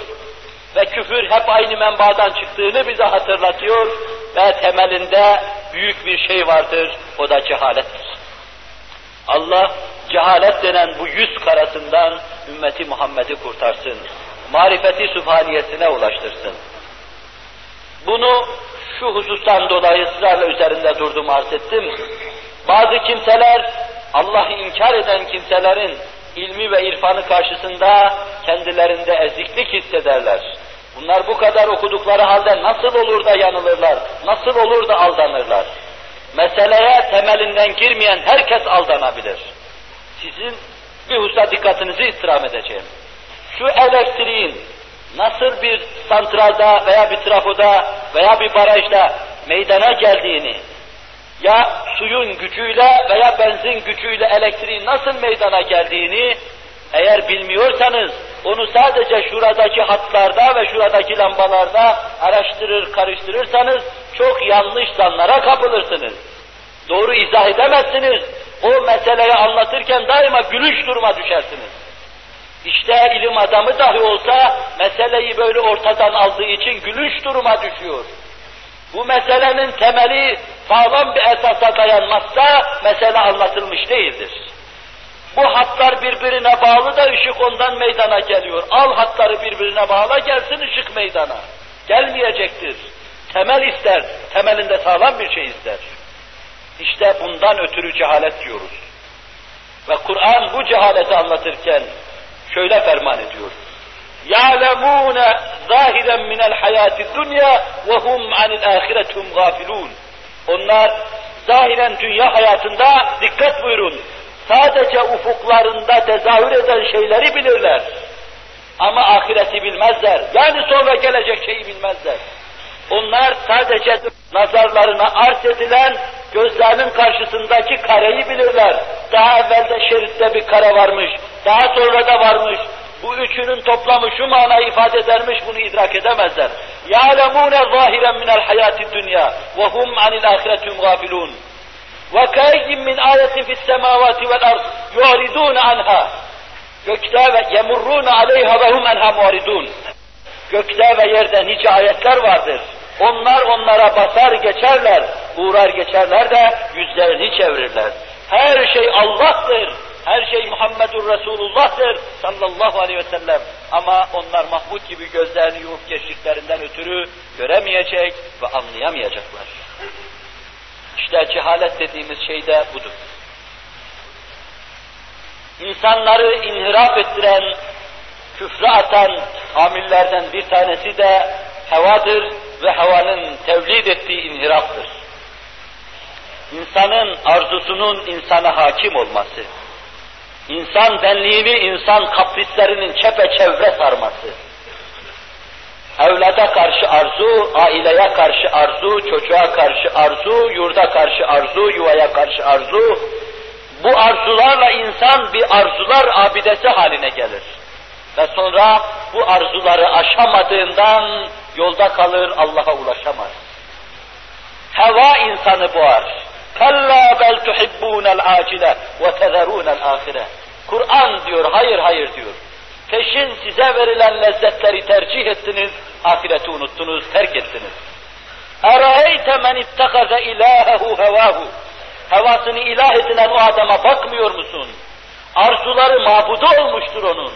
Ve küfür hep aynı menbadan çıktığını bize hatırlatıyor. Ve temelinde büyük bir şey vardır, o da cehalettir. Allah cehalet denen bu yüz karasından ümmeti Muhammed'i kurtarsın. Marifeti sübhaniyesine ulaştırsın. Bunu şu husustan dolayı ısrarla üzerinde durdum arz ettim. Bazı kimseler, Allah'ı inkar eden kimselerin ilmi ve irfanı karşısında kendilerinde eziklik hissederler. Bunlar bu kadar okudukları halde nasıl olur da yanılırlar, nasıl olur da aldanırlar? Meseleye temelinden girmeyen herkes aldanabilir. Sizin bir hususa dikkatinizi istirham edeceğim. Şu elektriğin nasıl bir santralda veya bir trafoda veya bir barajda meydana geldiğini, ya suyun gücüyle veya benzin gücüyle elektriğin nasıl meydana geldiğini eğer bilmiyorsanız onu sadece şuradaki hatlarda ve şuradaki lambalarda araştırır, karıştırırsanız çok yanlış zanlara kapılırsınız. Doğru izah edemezsiniz. O meseleyi anlatırken daima gülüş duruma düşersiniz. İşte ilim adamı dahi olsa meseleyi böyle ortadan aldığı için gülüş duruma düşüyor. Bu meselenin temeli sağlam bir esasa dayanmazsa mesele anlatılmış değildir. Bu hatlar birbirine bağlı da ışık ondan meydana geliyor. Al hatları birbirine bağla gelsin ışık meydana. Gelmeyecektir. Temel ister, temelinde sağlam bir şey ister. İşte bundan ötürü cehalet diyoruz. Ve Kur'an bu cehaleti anlatırken şöyle ferman ediyor. يَعْلَمُونَ ظَاهِرًا مِنَ الْحَيَاةِ الدُّنْيَا وَهُمْ عَنِ الْآخِرَةِ غَافِلُونَ Onlar zahiren dünya hayatında, dikkat buyurun, sadece ufuklarında tezahür eden şeyleri bilirler. Ama ahireti bilmezler. Yani sonra gelecek şeyi bilmezler. Onlar sadece nazarlarına arz edilen gözlerinin karşısındaki kareyi bilirler. Daha evvelde şeritte bir kare varmış, daha sonra da varmış. Bu üçünün toplamı şu manayı ifade edermiş, bunu idrak edemezler. يَعْلَمُونَ ظَاهِرًا مِنَ الْحَيَاةِ الدُّنْيَا وَهُمْ عَنِ الْآخِرَةِ غَافِلُونَ وَكَيِّمْ مِنْ آيَةٍ فِي السَّمَاوَاتِ وَالْأَرْضِ يُعْرِضُونَ عَنْهَا Gökte ve yemurrûne aleyha ve hum enha muaridun. Gökte ve yerde nice ayetler vardır. Onlar onlara basar geçerler, uğrar geçerler de yüzlerini çevirirler. Her şey Allah'tır, her şey Muhammedur Resulullah'tır sallallahu aleyhi ve sellem. Ama onlar Mahmud gibi gözlerini yumup geçtiklerinden ötürü göremeyecek ve anlayamayacaklar. İşte cehalet dediğimiz şey de budur. İnsanları inhiraf ettiren, küfre atan amillerden bir tanesi de hevadır ve havanın tevlid ettiği inhiraftır. İnsanın arzusunun insana hakim olması, insan benliğini insan kaprislerinin çepeçevre sarması, evlada karşı arzu, aileye karşı arzu, çocuğa karşı arzu, yurda karşı arzu, yuvaya karşı arzu, bu arzularla insan bir arzular abidesi haline gelir. Ve sonra bu arzuları aşamadığından yolda kalır, Allah'a ulaşamaz. Heva insanı boğar. Kalla bel tuhibbunel acile ve tezerunel ahire. Kur'an diyor, hayır hayır diyor Peşin size verilen lezzetleri tercih ettiniz, ahireti unuttunuz, terk ettiniz. اَرَأَيْتَ مَنِ اتَّخَذَ اِلَٰهَهُ هَوَاهُ Hevasını ilah edinen o adama bakmıyor musun? Arzuları mabudu olmuştur onun.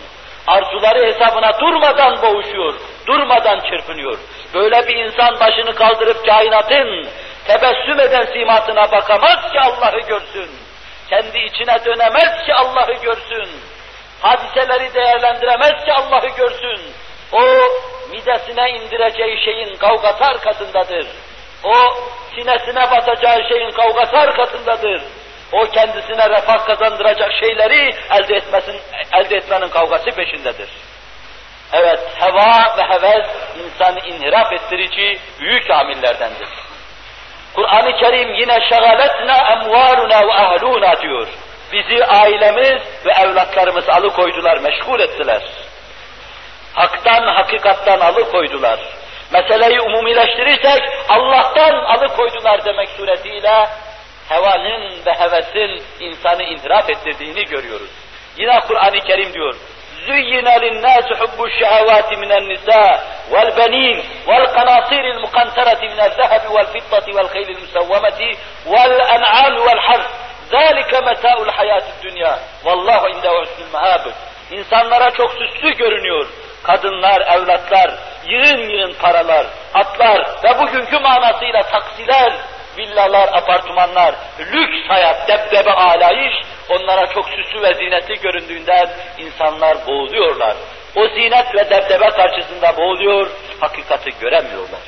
Arzuları hesabına durmadan boğuşuyor, durmadan çırpınıyor. Böyle bir insan başını kaldırıp kainatın tebessüm eden simatına bakamaz ki Allah'ı görsün. Kendi içine dönemez ki Allah'ı görsün. Hadiseleri değerlendiremez ki Allah'ı görsün. O midesine indireceği şeyin kavgası arkasındadır. O sinesine batacağı şeyin kavgası arkasındadır. O kendisine refah kazandıracak şeyleri elde etmesin, elde etmenin kavgası peşindedir. Evet, heva ve heves insanı inhiraf ettirici büyük amillerdendir. Kur'an-ı Kerim yine şagaletna emvaluna ve ahluna diyor. Bizi ailemiz ve evlatlarımız alıkoydular, meşgul ettiler. Haktan, hakikattan alıkoydular. Meseleyi umumileştirirsek Allah'tan alıkoydular demek suretiyle hevanın ve hevesin insanı inhiraf ettirdiğini görüyoruz. Yine Kur'an-ı Kerim diyor, زُيِّنَ لِلنَّاسِ حُبُّ الشَّهَوَاتِ مِنَ النِّسَاءِ وَالْبَنِينَ وَالْقَنَاطِيرِ الْمُقَنْطَرَةِ مِنَ الذَّهَبِ وَالْفِضَّةِ وَالْخَيْلِ الْمُسَوَّمَةِ وَالْأَنْعَامِ وَالْحَرْثِ ذَٰلِكَ مَتَاءُ الْحَيَاةِ الدُّنْيَا وَاللّٰهُ عِنْدَهُ حُسْنُ الْمَهَابِ İnsanlara çok süslü görünüyor. Kadınlar, evlatlar, yığın yığın paralar, atlar ve bugünkü manasıyla taksiler, villalar, apartmanlar, lüks hayat, debdebe alayış, onlara çok süslü ve zinetli göründüğünden insanlar boğuluyorlar. O zinet ve debdebe karşısında boğuluyor, hakikati göremiyorlar.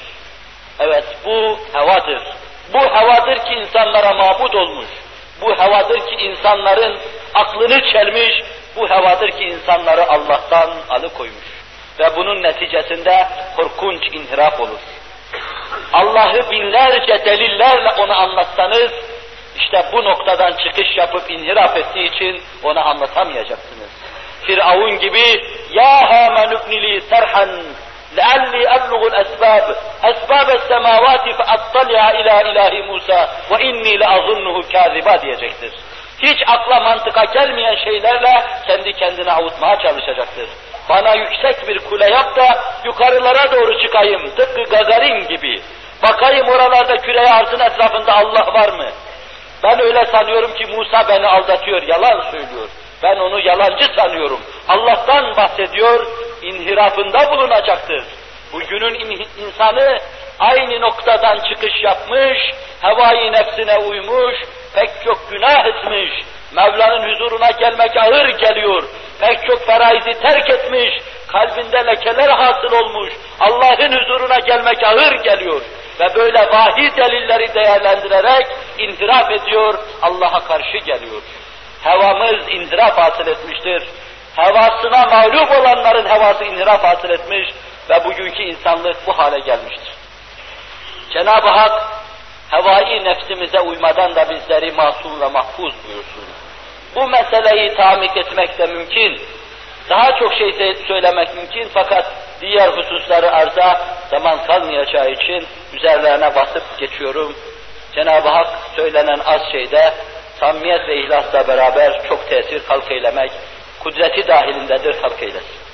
Evet, bu hevadır. Bu hevadır ki insanlara mabut olmuş. Bu hevadır ki insanların aklını çelmiş, bu hevadır ki insanları Allah'tan alıkoymuş. Ve bunun neticesinde korkunç inhiraf olur. Allah'ı binlerce delillerle ona anlatsanız, işte bu noktadan çıkış yapıp inhiraf ettiği için ona anlatamayacaksınız. Firavun gibi, ya Haman ibnili serhan لعلي أبلغ الأسباب أسباب السماوات فأطلع إلى إله موسى وإني لأظنه كاذبا diyecektir. Hiç akla mantıka gelmeyen şeylerle kendi kendine avutmaya çalışacaktır. Bana yüksek bir kule yap da yukarılara doğru çıkayım tıpkı Gagarin gibi. Bakayım oralarda küre arzın etrafında Allah var mı? Ben öyle sanıyorum ki Musa beni aldatıyor, yalan söylüyor. Ben onu yalancı sanıyorum. Allah'tan bahsediyor, inhirafında bulunacaktır. Bugünün in insanı aynı noktadan çıkış yapmış, hevai nefsine uymuş, pek çok günah etmiş, Mevla'nın huzuruna gelmek ağır geliyor, pek çok feraizi terk etmiş, kalbinde lekeler hasıl olmuş, Allah'ın huzuruna gelmek ağır geliyor ve böyle vahiy delilleri değerlendirerek inhiraf ediyor, Allah'a karşı geliyor. Hevamız indiraf hasıl etmiştir. Hevasına mağlup olanların hevası indiraf hasıl etmiş ve bugünkü insanlık bu hale gelmiştir. Cenab-ı Hak hevai nefsimize uymadan da bizleri masum ve mahfuz buyursun. Bu meseleyi tamik etmek de mümkün. Daha çok şey söylemek mümkün fakat diğer hususları arza zaman kalmayacağı için üzerlerine basıp geçiyorum. Cenab-ı Hak söylenen az şeyde samimiyet ve ihlasla beraber çok tesir halk eylemek, kudreti dahilindedir halk eylesin.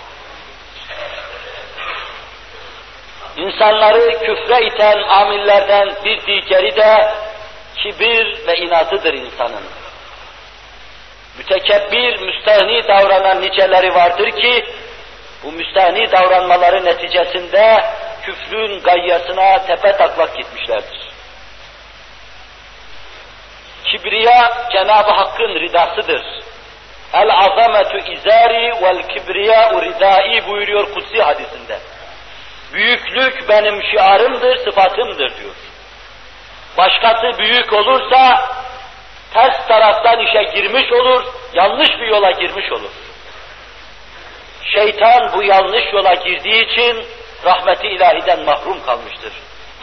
İnsanları küfre iten amillerden bir diğeri de kibir ve inatıdır insanın. Mütekebbir, müstahni davranan niceleri vardır ki, bu müstahni davranmaları neticesinde küfrün gayyasına tepe taklak gitmişlerdir. Kibriya Cenab-ı Hakk'ın ridasıdır. El azametu izari vel kibriya ridai buyuruyor kutsi hadisinde. Büyüklük benim şiarımdır, sıfatımdır diyor. Başkası büyük olursa ters taraftan işe girmiş olur, yanlış bir yola girmiş olur. Şeytan bu yanlış yola girdiği için rahmeti ilahiden mahrum kalmıştır.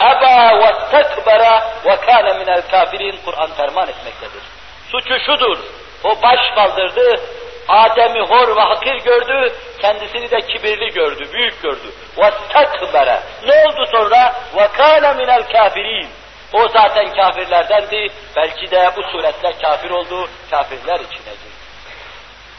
Eba ve tekbera ve kâne minel kafirin Kur'an ferman etmektedir. Suçu şudur, o baş kaldırdı, Adem'i hor ve hakir gördü, kendisini de kibirli gördü, büyük gördü. وَاسْتَكْبَرَ Ne oldu sonra? وَكَانَ مِنَ الْكَافِرِينَ O zaten kafirlerdendi, belki de bu suretle kafir oldu, kafirler içine girdi.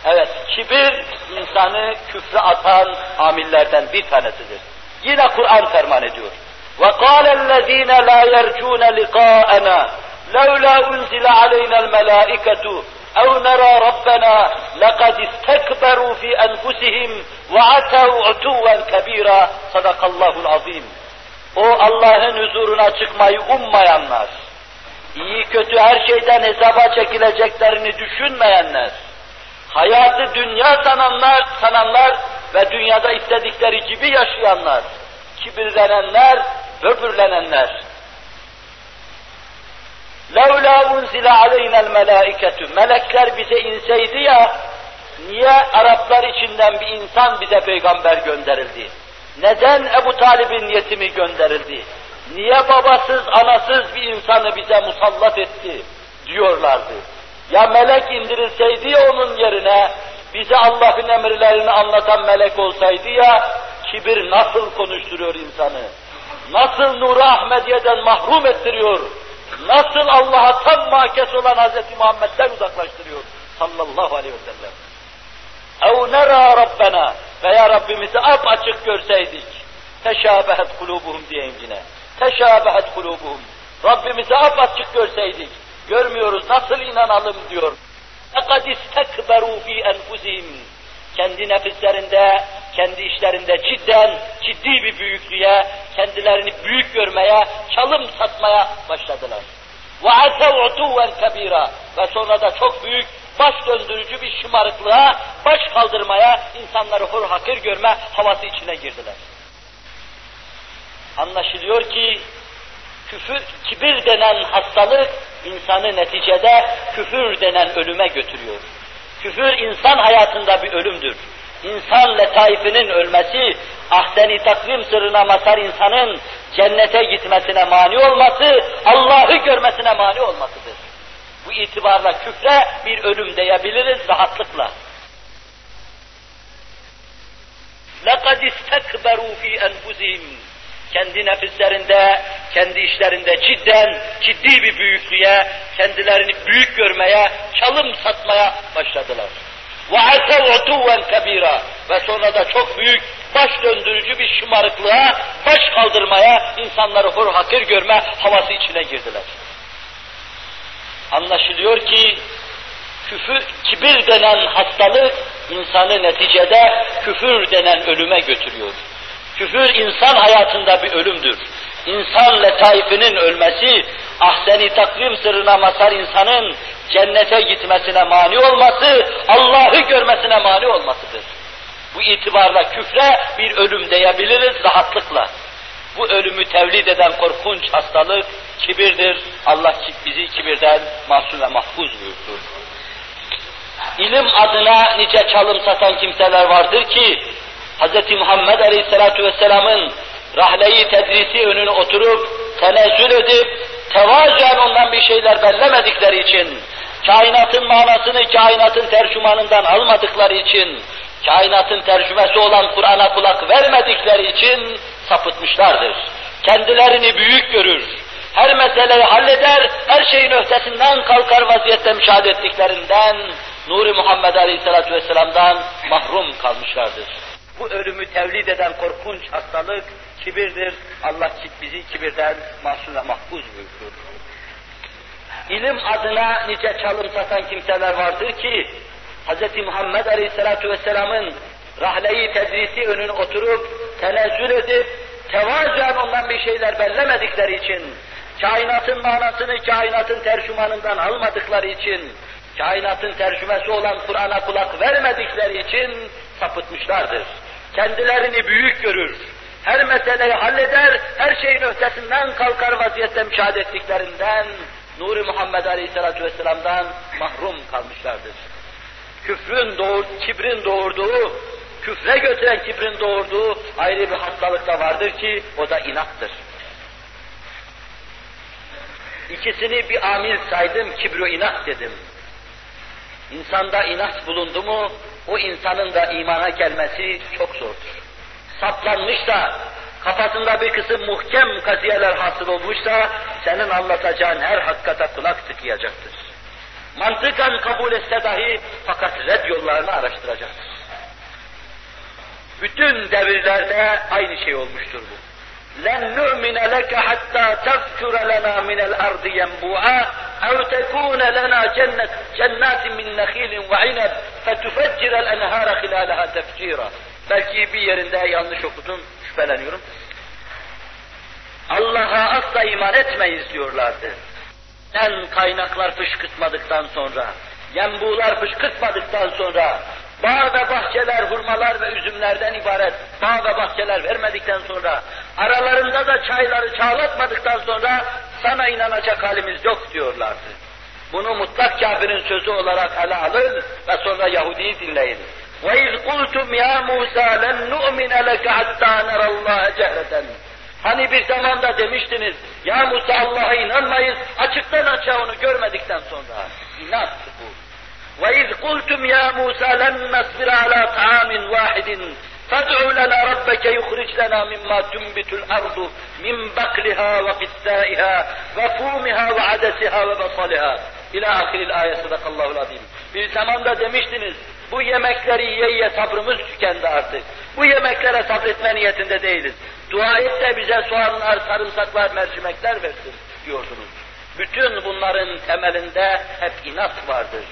Evet, kibir insanı küfre atan amillerden bir tanesidir. Yine Kur'an ferman ediyor. وَقَالَ الَّذ۪ينَ لَا يَرْجُونَ لِقَاءَنَا لَوْلَا اُنْزِلَ عَلَيْنَا الْمَلَائِكَةُ اَوْ نَرَى رَبَّنَا لَقَدْ اسْتَكْبَرُوا فِي أَنْفُسِهِمْ وَعَتَوْا عُتُوًّا كَب۪يرًا Sadakallahul azim. O Allah'ın huzuruna çıkmayı ummayanlar, iyi kötü her şeyden hesaba çekileceklerini düşünmeyenler, hayatı dünya sananlar, sananlar ve dünyada istedikleri gibi yaşayanlar, kibirlenenler, böbürlenenler, لَوْلَا اُنْزِلَ عَلَيْنَا الْمَلَائِكَةُ Melekler bize inseydi ya, niye Araplar içinden bir insan bize peygamber gönderildi? Neden Ebu Talib'in yetimi gönderildi? Niye babasız, anasız bir insanı bize musallat etti? diyorlardı. Ya melek indirilseydi ya onun yerine, bize Allah'ın emirlerini anlatan melek olsaydı ya, kibir nasıl konuşturuyor insanı? Nasıl Nur-u Ahmediye'den mahrum ettiriyor? Nasıl Allah'a tam makes olan Hz. Muhammed'den uzaklaştırıyor? Sallallahu aleyhi ve sellem. اَوْ نَرَى رَبَّنَا Veya Rabbimizi ap açık görseydik. Teşabehet kulubuhum diyeyim yine. Teşabehet kulubuhum. Rabbimizi ap açık görseydik. Görmüyoruz nasıl inanalım diyor. اَقَدْ اِسْتَكْبَرُوا ف۪ي اَنْفُسِهِمْ Kendi nefislerinde, kendi işlerinde cidden, ciddi bir büyüklüğe, kendilerini büyük görmeye, çalım satmaya başladılar. وَعَتَوْ عُتُوًّا كَب۪يرًا Ve sonra da çok büyük, baş döndürücü bir şımarıklığa, baş kaldırmaya, insanları hor hakir görme havası içine girdiler. Anlaşılıyor ki, küfür, kibir denen hastalık, insanı neticede küfür denen ölüme götürüyor. Küfür insan hayatında bir ölümdür. İnsan letaifinin ölmesi, ahseni takvim sırrına mazhar insanın cennete gitmesine mani olması, Allah'ı görmesine mani olmasıdır. Bu itibarla küfre bir ölüm diyebiliriz rahatlıkla. لَقَدْ اسْتَكْبَرُوا ف۪ي أَنْفُسِهِمْ Kendi nefislerinde, kendi işlerinde cidden, ciddi bir büyüklüğe, kendilerini büyük görmeye, çalım satmaya başladılar. وَعَتَوْ عُتُوًّا كَب۪يرًا Ve sonra da çok büyük, baş döndürücü bir şımarıklığa, baş kaldırmaya, insanları hor hakir görme havası içine girdiler. Anlaşılıyor ki, küfür, kibir denen hastalık, insanı neticede küfür denen ölüme götürüyor. Küfür insan hayatında bir ölümdür. İnsan letaifinin ölmesi, ahseni takvim sırrına mazhar insanın cennete gitmesine mani olması, Allah'ı görmesine mani olmasıdır. Bu itibarla küfre bir ölüm diyebiliriz rahatlıkla. Bu ölümü tevlid eden korkunç hastalık kibirdir. Allah bizi kibirden mahzun ve mahfuz buyursun. ilim adına nice çalım satan kimseler vardır ki, Hz. Muhammed Aleyhisselatü Vesselam'ın rahleyi tedrisi önüne oturup, tenezzül edip, tevazen ondan bir şeyler bellemedikleri için, kainatın manasını kainatın tercümanından almadıkları için, kainatın tercümesi olan Kur'an'a kulak vermedikleri için sapıtmışlardır. Kendilerini büyük görür, her meseleyi halleder, her şeyin ötesinden kalkar vaziyette müşahede ettiklerinden, Nuri Muhammed Aleyhisselatü Vesselam'dan mahrum kalmışlardır. Bu ölümü tevlid eden korkunç hastalık kibirdir. Allah bizi kibirden mahsul ve mahfuz buyurur. İlim adına nice çalım satan kimseler vardır ki, Hz. Muhammed Aleyhisselatü Vesselam'ın rahleyi tedrisi önüne oturup, tenezzül edip, tevazen ondan bir şeyler bellemedikleri için, kainatın manasını kainatın tercümanından almadıkları için, kainatın tercümesi olan Kur'an'a kulak vermedikleri için sapıtmışlardır. Kendilerini büyük görür, her meseleyi halleder, her şeyin ötesinden kalkar vaziyette müşahede ettiklerinden, Nuri Muhammed Aleyhisselatü Vesselam'dan mahrum kalmışlardır. Küfrün doğur, kibrin doğurduğu, küfre götüren kibrin doğurduğu ayrı bir hastalık da vardır ki o da inattır. İkisini bir amil saydım, kibru inat dedim. İnsanda inat bulundu mu, o insanın da imana gelmesi çok zordur. Saplanmışsa, kafasında bir kısım muhkem kaziyeler hasıl olmuşsa, senin anlatacağın her hakikate kulak tıkayacaktır. Mantıkan kabul etse dahi fakat red yollarını araştıracaktır. Bütün devirlerde aynı şey olmuştur bu. لن نؤمن لك حتى تفجر لنا من الأرض ينبوعا أو تكون لنا جنة جنات من نخيل وعنب فتفجر الأنهار خلالها تفجيرا Belki bir yerinde yanlış okudum, şüpheleniyorum. Allah'a asla iman etmeyiz diyorlardı. En kaynaklar fışkırtmadıktan sonra, yembular fışkırtmadıktan sonra, bağ ve bahçeler, hurmalar ve üzümlerden ibaret bağ ve bahçeler vermedikten sonra, aralarında da çayları çağlatmadıktan sonra sana inanacak halimiz yok diyorlardı. Bunu mutlak kafirin sözü olarak ele alın ve sonra Yahudi'yi dinleyin. وَاِذْ قُلْتُمْ يَا مُوسَى لَنْ نُؤْمِنَ لَكَ حَتَّى نَرَى اللّٰهَ جَهْرَةً Hani bir zamanda demiştiniz, ya Musa Allah'a inanmayız, açıktan açığa onu görmedikten sonra. İnat bu. وَاِذْ قُلْتُمْ يَا مُوسَى لَنْ نَصْبِرَ عَلَى طَعَامٍ وَاحِدٍ فَادْعُ لَنَا رَبَّكَ يُخْرِجْ لَنَا مِمَّا تُنْبِتُ الْأَرْضُ مِنْ بَقْلِهَا وَقِثَّائِهَا وَفُومِهَا وَعَدَسِهَا وَبَصَلِهَا İlâ ahiril ayet sadakallahu azim. Bir zamanda demiştiniz, bu yemekleri yiye yiye sabrımız tükendi artık. Bu yemeklere sabretme niyetinde değiliz. Dua et de bize soğanlar, sarımsaklar, mercimekler versin diyordunuz. Bütün bunların temelinde hep inat vardır.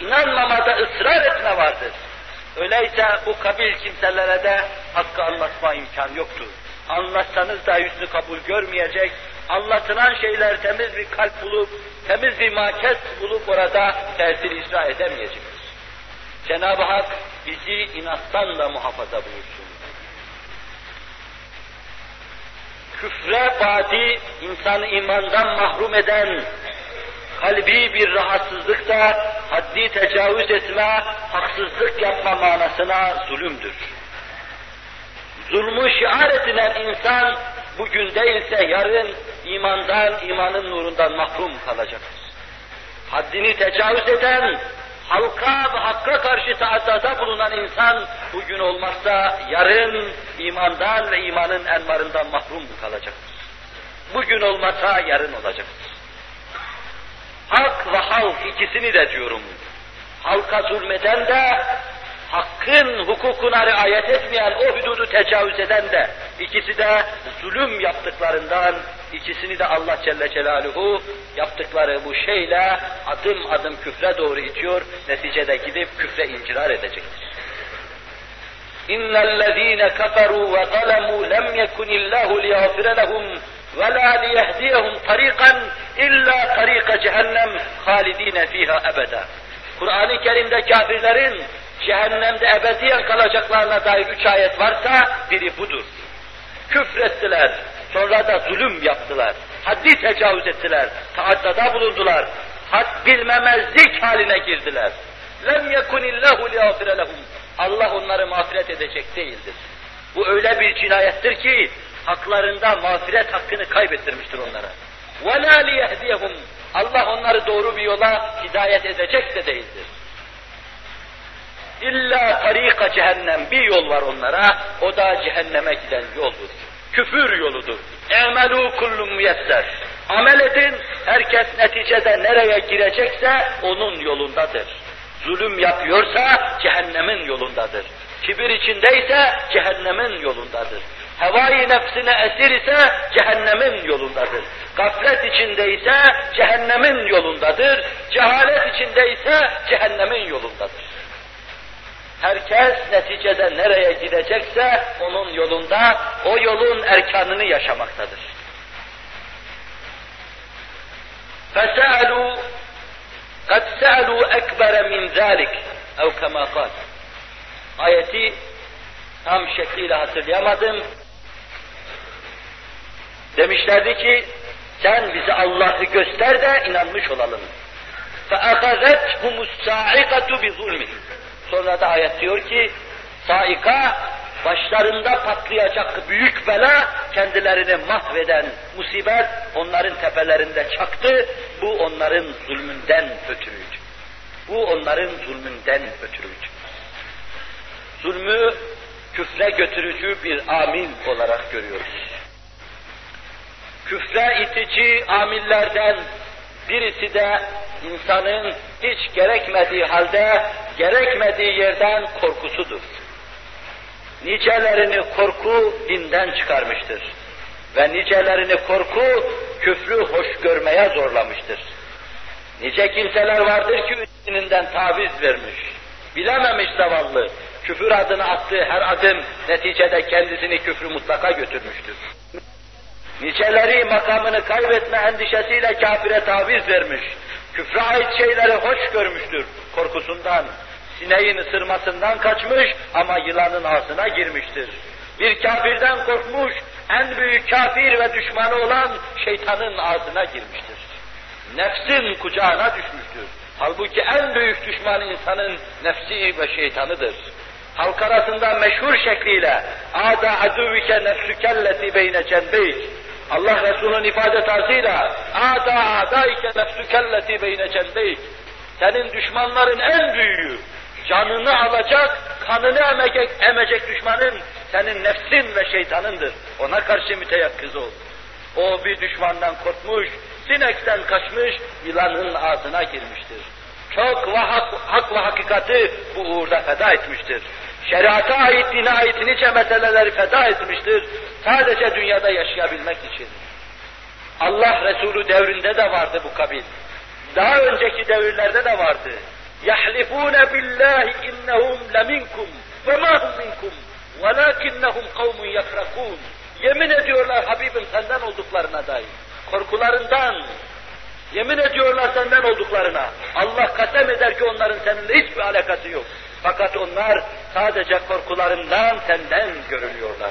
İnanmamada ısrar etme vardır. Öyleyse bu kabil kimselere de hakkı anlatma imkan yoktur. Anlatsanız da yüzünü kabul görmeyecek, anlatılan şeyler temiz bir kalp bulup, temiz bir maket bulup orada tesir icra edemeyecektir. Cenab-ı Hak bizi inattan da muhafaza buyursun. Küfre badi, insanı imandan mahrum eden, kalbi bir rahatsızlıkta haddi tecavüz etme, haksızlık yapma manasına zulümdür. Zulmü şiar edilen insan bugün değilse yarın imandan, imanın nurundan mahrum kalacaktır. Haddini tecavüz eden, halka ve hakka karşı taaddada bulunan insan bugün olmazsa yarın imandan ve imanın envarından mahrum kalacaktır. Bugün olmazsa yarın olacaktır. Hak ve halk ikisini de diyorum. Halka zulmeden de, hakkın hukukuna riayet etmeyen, o hududu tecavüz eden de, ikisi de zulüm yaptıklarından, ikisini de Allah Celle Celaluhu yaptıkları bu şeyle adım adım küfre doğru itiyor, neticede gidip küfre incirar edecektir. اِنَّ الَّذ۪ينَ كَفَرُوا وَظَلَمُوا لَمْ يَكُنِ اللّٰهُ لِيَغْفِرَ لَهُمْ وَلَا لِيَهْدِيَهُمْ طَر۪يقًا اِلَّا طَر۪يقَ cehennem خَالِد۪ينَ ف۪يهَا ebeda. Kur'an-ı Kerim'de kafirlerin cehennemde ebediyen kalacaklarına dair üç ayet varsa biri budur. Küfrettiler, sonra da zulüm yaptılar, haddi tecavüz ettiler, taaddada bulundular, had bilmemezlik haline girdiler. lem yekunillahu liğafire lehum. Allah onları mağfiret edecek değildir. Bu öyle bir cinayettir ki haklarında mağfiret hakkını kaybettirmiştir onlara. وَلَا لِيَهْدِيَهُمْ Allah onları doğru bir yola hidayet edecek de değildir. İlla tarika cehennem bir yol var onlara, o da cehenneme giden yoldur. Küfür yoludur. Emelu kullum müyesser. Amel edin, herkes neticede nereye girecekse onun yolundadır. Zulüm yapıyorsa cehennemin yolundadır. Kibir içindeyse cehennemin yolundadır. Hevai nefsine esir ise cehennemin yolundadır. Gaflet içindeyse cehennemin yolundadır. Cehalet içindeyse cehennemin yolundadır. Herkes neticede nereye gidecekse onun yolunda, o yolun erkanını yaşamaktadır. فَسَأَلُوا قَدْ سَأَلُوا اَكْبَرَ مِنْ ذَٰلِكَ اَوْ كَمَا قَالَ Ayeti tam şekliyle hatırlayamadım. Demişlerdi ki, sen bize Allah'ı göster de inanmış olalım. فَأَخَذَتْهُمُ السَّاعِقَةُ بِظُلْمِهِمْ Sonra da ayet diyor ki, saika başlarında patlayacak büyük bela kendilerini mahveden musibet onların tepelerinde çaktı. Bu onların zulmünden ötürüydü. Bu onların zulmünden ötürüydü. Zulmü küfre götürücü bir amil olarak görüyoruz. Küfre itici amillerden birisi de insanın hiç gerekmediği halde, gerekmediği yerden korkusudur. Nicelerini korku dinden çıkarmıştır. Ve nicelerini korku küfrü hoş görmeye zorlamıştır. Nice kimseler vardır ki dininden taviz vermiş. Bilememiş zavallı. Küfür adını attığı her adım neticede kendisini küfrü mutlaka götürmüştür. Niceleri makamını kaybetme endişesiyle kafire taviz vermiş. Küfre ait şeyleri hoş görmüştür korkusundan. Sineğin ısırmasından kaçmış ama yılanın ağzına girmiştir. Bir kafirden korkmuş, en büyük kafir ve düşmanı olan şeytanın ağzına girmiştir. Nefsin kucağına düşmüştür. Halbuki en büyük düşman insanın nefsi ve şeytanıdır. Halk arasında meşhur şekliyle ada aduvike nefsükelleti beyne cenbeyk Allah Resulü'nün ifade tarzıyla ada adaike nefsükelleti beyne cenbeyk senin düşmanların en büyüğü canını alacak, kanını emecek, emecek düşmanın senin nefsin ve şeytanındır. Ona karşı müteyakkız ol. O bir düşmandan korkmuş, sinekten kaçmış, yılanın ağzına girmiştir. Çok hak, hak ve hakikati bu uğurda feda etmiştir Şeriata ait, dine ait nice meseleleri feda etmiştir. Sadece dünyada yaşayabilmek için. Allah Resulü devrinde de vardı bu kabil. Daha önceki devirlerde de vardı. يَحْلِفُونَ بِاللّٰهِ اِنَّهُمْ لَمِنْكُمْ وَمَا هُمْ مِنْكُمْ وَلَاكِنَّهُمْ قَوْمٌ يَفْرَقُونَ Yemin ediyorlar Habibim senden olduklarına dair. Korkularından, yemin ediyorlar senden olduklarına. Allah kasem eder ki onların seninle hiçbir alakası yok. Fakat onlar sadece korkularından senden görülüyorlar.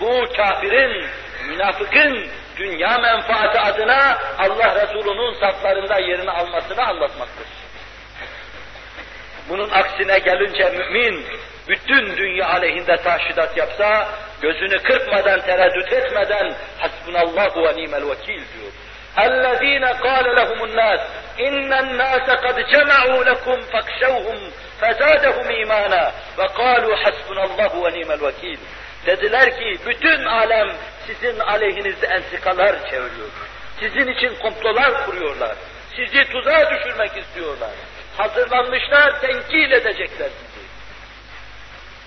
Bu kafirin, münafıkın dünya menfaati adına Allah Resulü'nün saflarında yerini almasını anlatmaktır. Bunun aksine gelince mümin, bütün dünya aleyhinde taşidat yapsa, gözünü kırpmadan, tereddüt etmeden, hasbunallahu ve nimel vekil diyor. اَلَّذ۪ينَ قَالَ لَهُمُ النَّاسِ اِنَّ النَّاسَ قَدْ جَمَعُوا لَكُمْ فَاخْشَوْهُمْ فَزَادَهُمْ اِيمَانًا وَقَالُوا حَسْبُنَ اللّٰهُ وَنِيمَ الْوَكِيلُ Dediler ki bütün alem sizin aleyhinizde ensikalar çeviriyor. Sizin için komplolar kuruyorlar. Sizi tuzağa düşürmek istiyorlar. Hazırlanmışlar, tenkil edecekler sizi.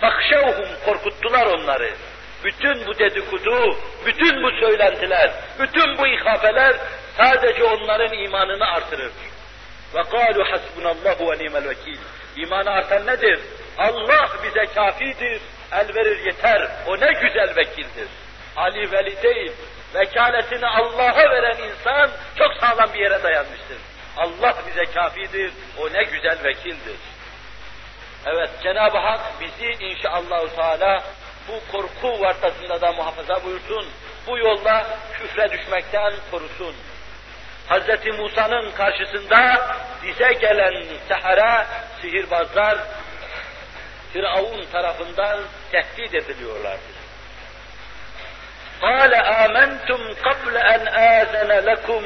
Fakşevhum korkuttular onları. Bütün bu dedikodu, bütün bu söylentiler, bütün bu ihafeler sadece onların imanını artırır. Ve kâlu hasbunallahu ve nimel vekil. İmanı artan nedir? Allah bize kafidir, el verir yeter, o ne güzel vekildir. Ali veli değil, vekaletini Allah'a veren insan çok sağlam bir yere dayanmıştır. Allah bize kafidir, o ne güzel vekildir. Evet, Cenab-ı Hak bizi inşallah Teala bu korku vartasında da muhafaza buyursun. Bu yolda küfre düşmekten korusun. Hz. Musa'nın karşısında bize gelen sehara, sihirbazlar, Firavun tarafından tehdit ediliyorlardı. قال آمنتم قبل أن آذن لكم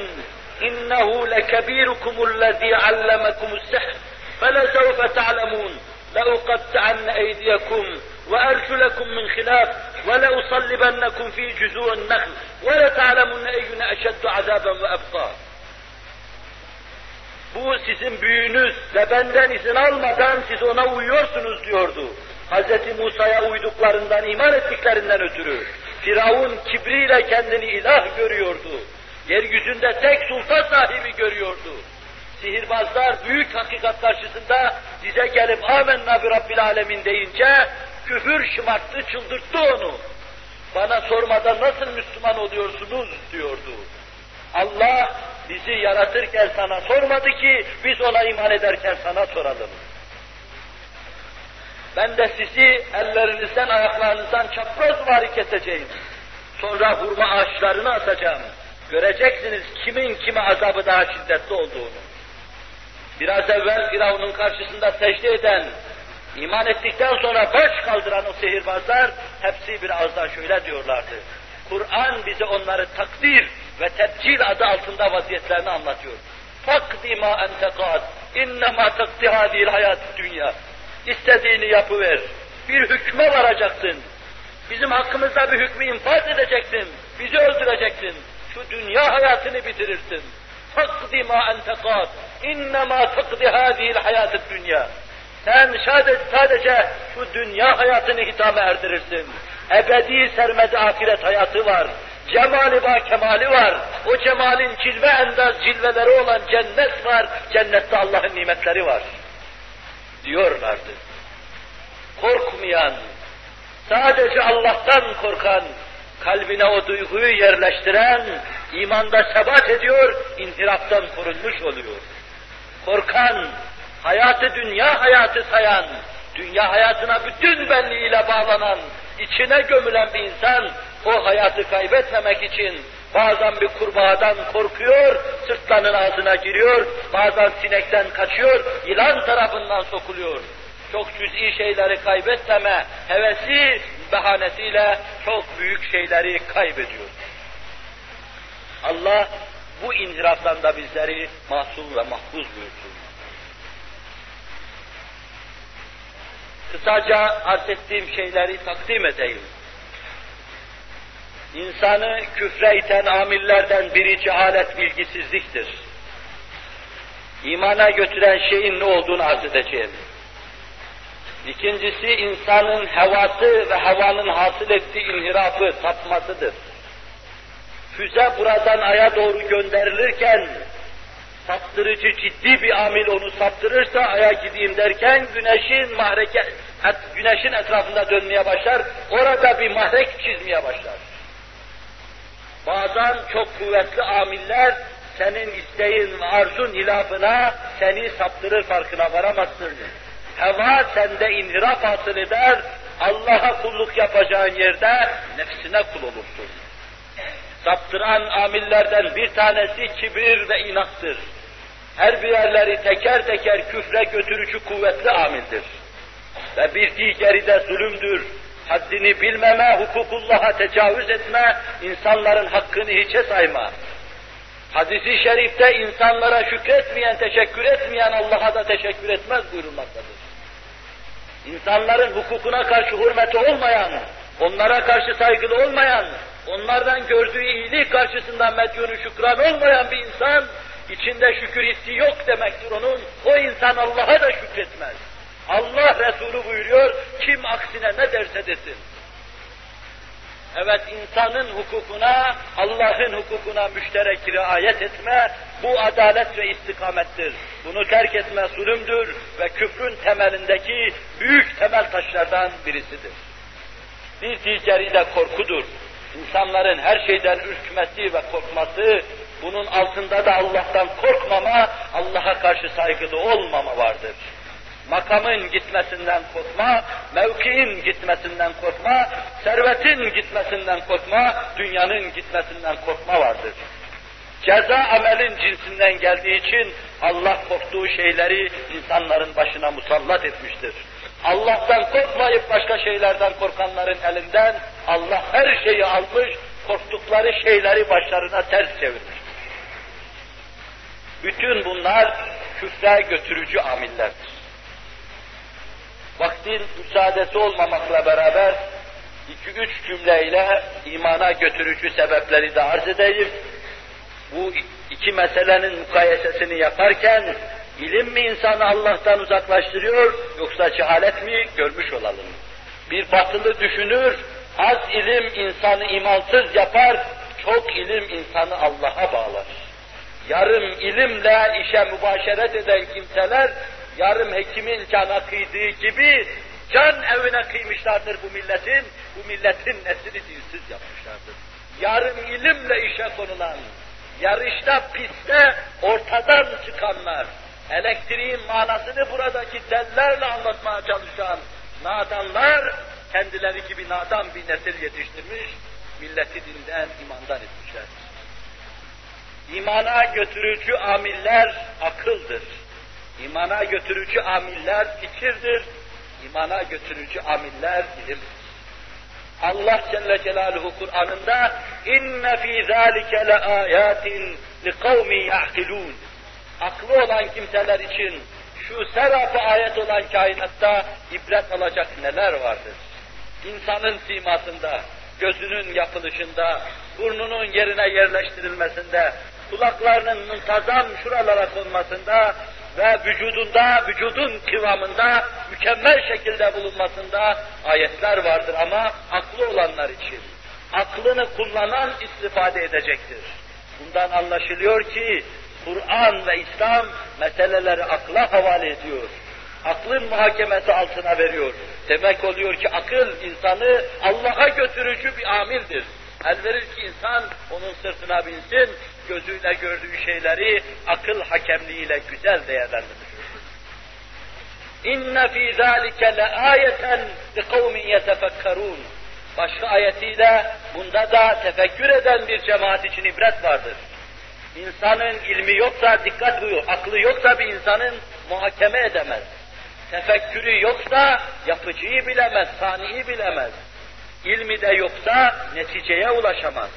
إنه لكبيركم الذي علمكم السحر فلسوف تعلمون لأقطعن أيديكم وأرجلكم من خلاف ولأصلبنكم في جذوع النخل ولتعلمن أينا أشد عذابا وأبقى Bu sizin büyüğünüz ve benden izin almadan siz ona uyuyorsunuz diyordu. Hz. Musa'ya uyduklarından, iman ettiklerinden ötürü. Firavun kibriyle kendini ilah görüyordu. Yeryüzünde tek sultan sahibi görüyordu. Sihirbazlar büyük hakikat karşısında bize gelip amenna bi rabbil alemin deyince küfür şımarttı, çıldırttı onu. Bana sormadan nasıl Müslüman oluyorsunuz diyordu. Allah bizi yaratırken sana sormadı ki biz ona iman ederken sana soralım. Ben de sizi ellerinizden ayaklarınızdan çapraz vari keseceğim. Sonra hurma ağaçlarını atacağım. Göreceksiniz kimin kime azabı daha şiddetli olduğunu. Biraz evvel Firavun'un karşısında secde eden, iman ettikten sonra baş kaldıran o sihirbazlar hepsi bir ağızdan şöyle diyorlardı. Kur'an bize onları takdir ve tebcil adı altında vaziyetlerini anlatıyor. Fakdi ma entekat, innema takdi hadil hayat dünya. İstediğini yapıver. Bir hükme varacaksın. Bizim hakkımızda bir hükmü infaz edeceksin. Bizi öldüreceksin. Şu dünya hayatını bitirirsin. Fakdi ma entekat, innema takdi hadil hayat dünya. Sen sadece, sadece şu dünya hayatını hitame erdirirsin. Ebedi sermedi ahiret hayatı var. Cemali var, kemali var. O cemalin cilve endaz cilveleri olan cennet var. Cennette Allah'ın nimetleri var. Diyorlardı. Korkmayan, sadece Allah'tan korkan, kalbine o duyguyu yerleştiren, imanda sebat ediyor, inhiraftan korunmuş oluyor. Korkan, hayatı dünya hayatı sayan, dünya hayatına bütün benliğiyle bağlanan, içine gömülen bir insan, o hayatı kaybetmemek için bazen bir kurbağadan korkuyor, sırtlanın ağzına giriyor, bazen sinekten kaçıyor, yılan tarafından sokuluyor. Çok cüz'i şeyleri kaybetmeme hevesi bahanesiyle çok büyük şeyleri kaybediyor. Allah bu inhiraftan da bizleri masum ve mahfuz buyursun. Kısaca arz ettiğim şeyleri takdim edeyim. İnsanı küfre iten amillerden biri cehalet bilgisizliktir. İmana götüren şeyin ne olduğunu arz edeceğim. İkincisi insanın hevası ve havanın hasıl ettiği inhirafı, sapmasıdır. Füze buradan aya doğru gönderilirken saptırıcı ciddi bir amil onu saptırırsa aya gideyim derken güneşin mahreke, güneşin etrafında dönmeye başlar, orada bir mahrek çizmeye başlar. Bazen çok kuvvetli amiller senin isteğin ve arzun hilafına seni saptırır farkına varamazsın. Heva sende inhiraf hasıl eder, Allah'a kulluk yapacağın yerde nefsine kul olursun. Saptıran amillerden bir tanesi kibir ve inattır. Her birerleri teker teker küfre götürücü kuvvetli amildir. Ve bir diğeri de zulümdür. Haddini bilmeme, hukukullah'a tecavüz etme, insanların hakkını hiçe sayma. Hadisi şerifte insanlara şükretmeyen, teşekkür etmeyen Allah'a da teşekkür etmez buyurulmaktadır. İnsanların hukukuna karşı hürmeti olmayan, onlara karşı saygılı olmayan, onlardan gördüğü iyilik karşısında medyunu şükran olmayan bir insan, içinde şükür hissi yok demektir onun, o insan Allah'a da şükretmez. Allah Resulü buyuruyor, kim aksine ne derse desin. Evet insanın hukukuna, Allah'ın hukukuna müşterek riayet etme, bu adalet ve istikamettir. Bunu terk etme zulümdür ve küfrün temelindeki büyük temel taşlardan birisidir. Bir diğeri de korkudur. İnsanların her şeyden ürkmesi ve korkması, bunun altında da Allah'tan korkmama, Allah'a karşı saygılı olmama vardır makamın gitmesinden korkma, mevkiin gitmesinden korkma, servetin gitmesinden korkma, dünyanın gitmesinden korkma vardır. Ceza amelin cinsinden geldiği için Allah korktuğu şeyleri insanların başına musallat etmiştir. Allah'tan korkmayıp başka şeylerden korkanların elinden Allah her şeyi almış, korktukları şeyleri başlarına ters çevirmiş. Bütün bunlar küfre götürücü amillerdir. Vaktin müsaadesi olmamakla beraber iki üç cümleyle imana götürücü sebepleri de arz edeyim. Bu iki meselenin mukayesesini yaparken ilim mi insanı Allah'tan uzaklaştırıyor yoksa cehalet mi görmüş olalım. Bir batılı düşünür, az ilim insanı imansız yapar, çok ilim insanı Allah'a bağlar. Yarım ilimle işe mübaşeret eden kimseler, yarım hekimin cana kıydığı gibi can evine kıymışlardır bu milletin, bu milletin neslini dinsiz yapmışlardır. Yarım ilimle işe konulan, yarışta, pistte ortadan çıkanlar, elektriğin manasını buradaki tellerle anlatmaya çalışan nadanlar, kendileri gibi nadan bir nesil yetiştirmiş, milleti dinden, imandan etmişlerdir. İmana götürücü amiller akıldır. İmana götürücü amiller fikirdir. İmana götürücü amiller ilimdir. Allah Celle Celaluhu Kur'an'ında inne fî zâlike le âyâtin li kavmin ya'kilûn. Aklı olan kimseler için şu serapı ayet olan kainatta ibret alacak neler vardır? İnsanın simasında, gözünün yapılışında, burnunun yerine yerleştirilmesinde, kulaklarının muntazam şuralara konmasında ve vücudunda, vücudun kıvamında mükemmel şekilde bulunmasında ayetler vardır ama aklı olanlar için. Aklını kullanan istifade edecektir. Bundan anlaşılıyor ki Kur'an ve İslam meseleleri akla havale ediyor. Aklın muhakemesi altına veriyor. Demek oluyor ki akıl insanı Allah'a götürücü bir amildir. El verir ki insan onun sırtına binsin, gözüyle gördüğü şeyleri akıl hakemliğiyle güzel değerlendirir. İnne fî zâlike le âyeten li kavmin yetefekkerûn. Başka ayetiyle bunda da tefekkür eden bir cemaat için ibret vardır. İnsanın ilmi yoksa dikkat buyur, aklı yoksa bir insanın muhakeme edemez. Tefekkürü yoksa yapıcıyı bilemez, saniyi bilemez. İlmi de yoksa neticeye ulaşamaz.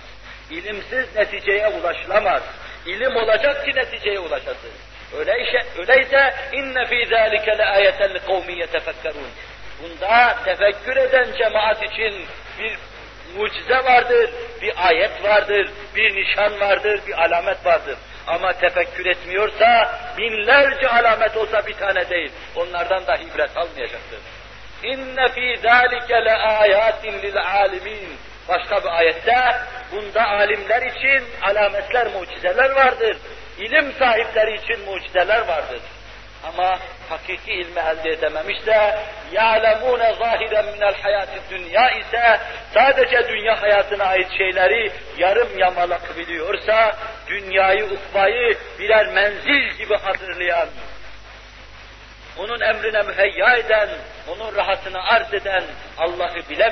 İlimsiz neticeye ulaşılamaz. İlim olacak ki neticeye ulaşasın. Öyleyse, öyleyse inne fî zâlike le âyeten li kavmin. Bunda tefekkür eden cemaat için bir mucize vardır, bir ayet vardır, bir nişan vardır, bir alamet vardır. Ama tefekkür etmiyorsa binlerce alamet olsa bir tane değil. Onlardan da ibret almayacaktır. İnne fî zâlike le âyâtin lil âlimîn. Başka bir ayette bunda alimler için alametler, mucizeler vardır. İlim sahipleri için mucizeler vardır. Ama hakiki ilmi elde edememişse يَعْلَمُونَ ظَاهِرًا مِنَ الْحَيَاتِ dünya ise sadece dünya hayatına ait şeyleri yarım yamalak biliyorsa dünyayı, ukbayı birer menzil gibi hazırlayan onun emrine müheyya eden, onun rahatını arz eden Allah'ı bilen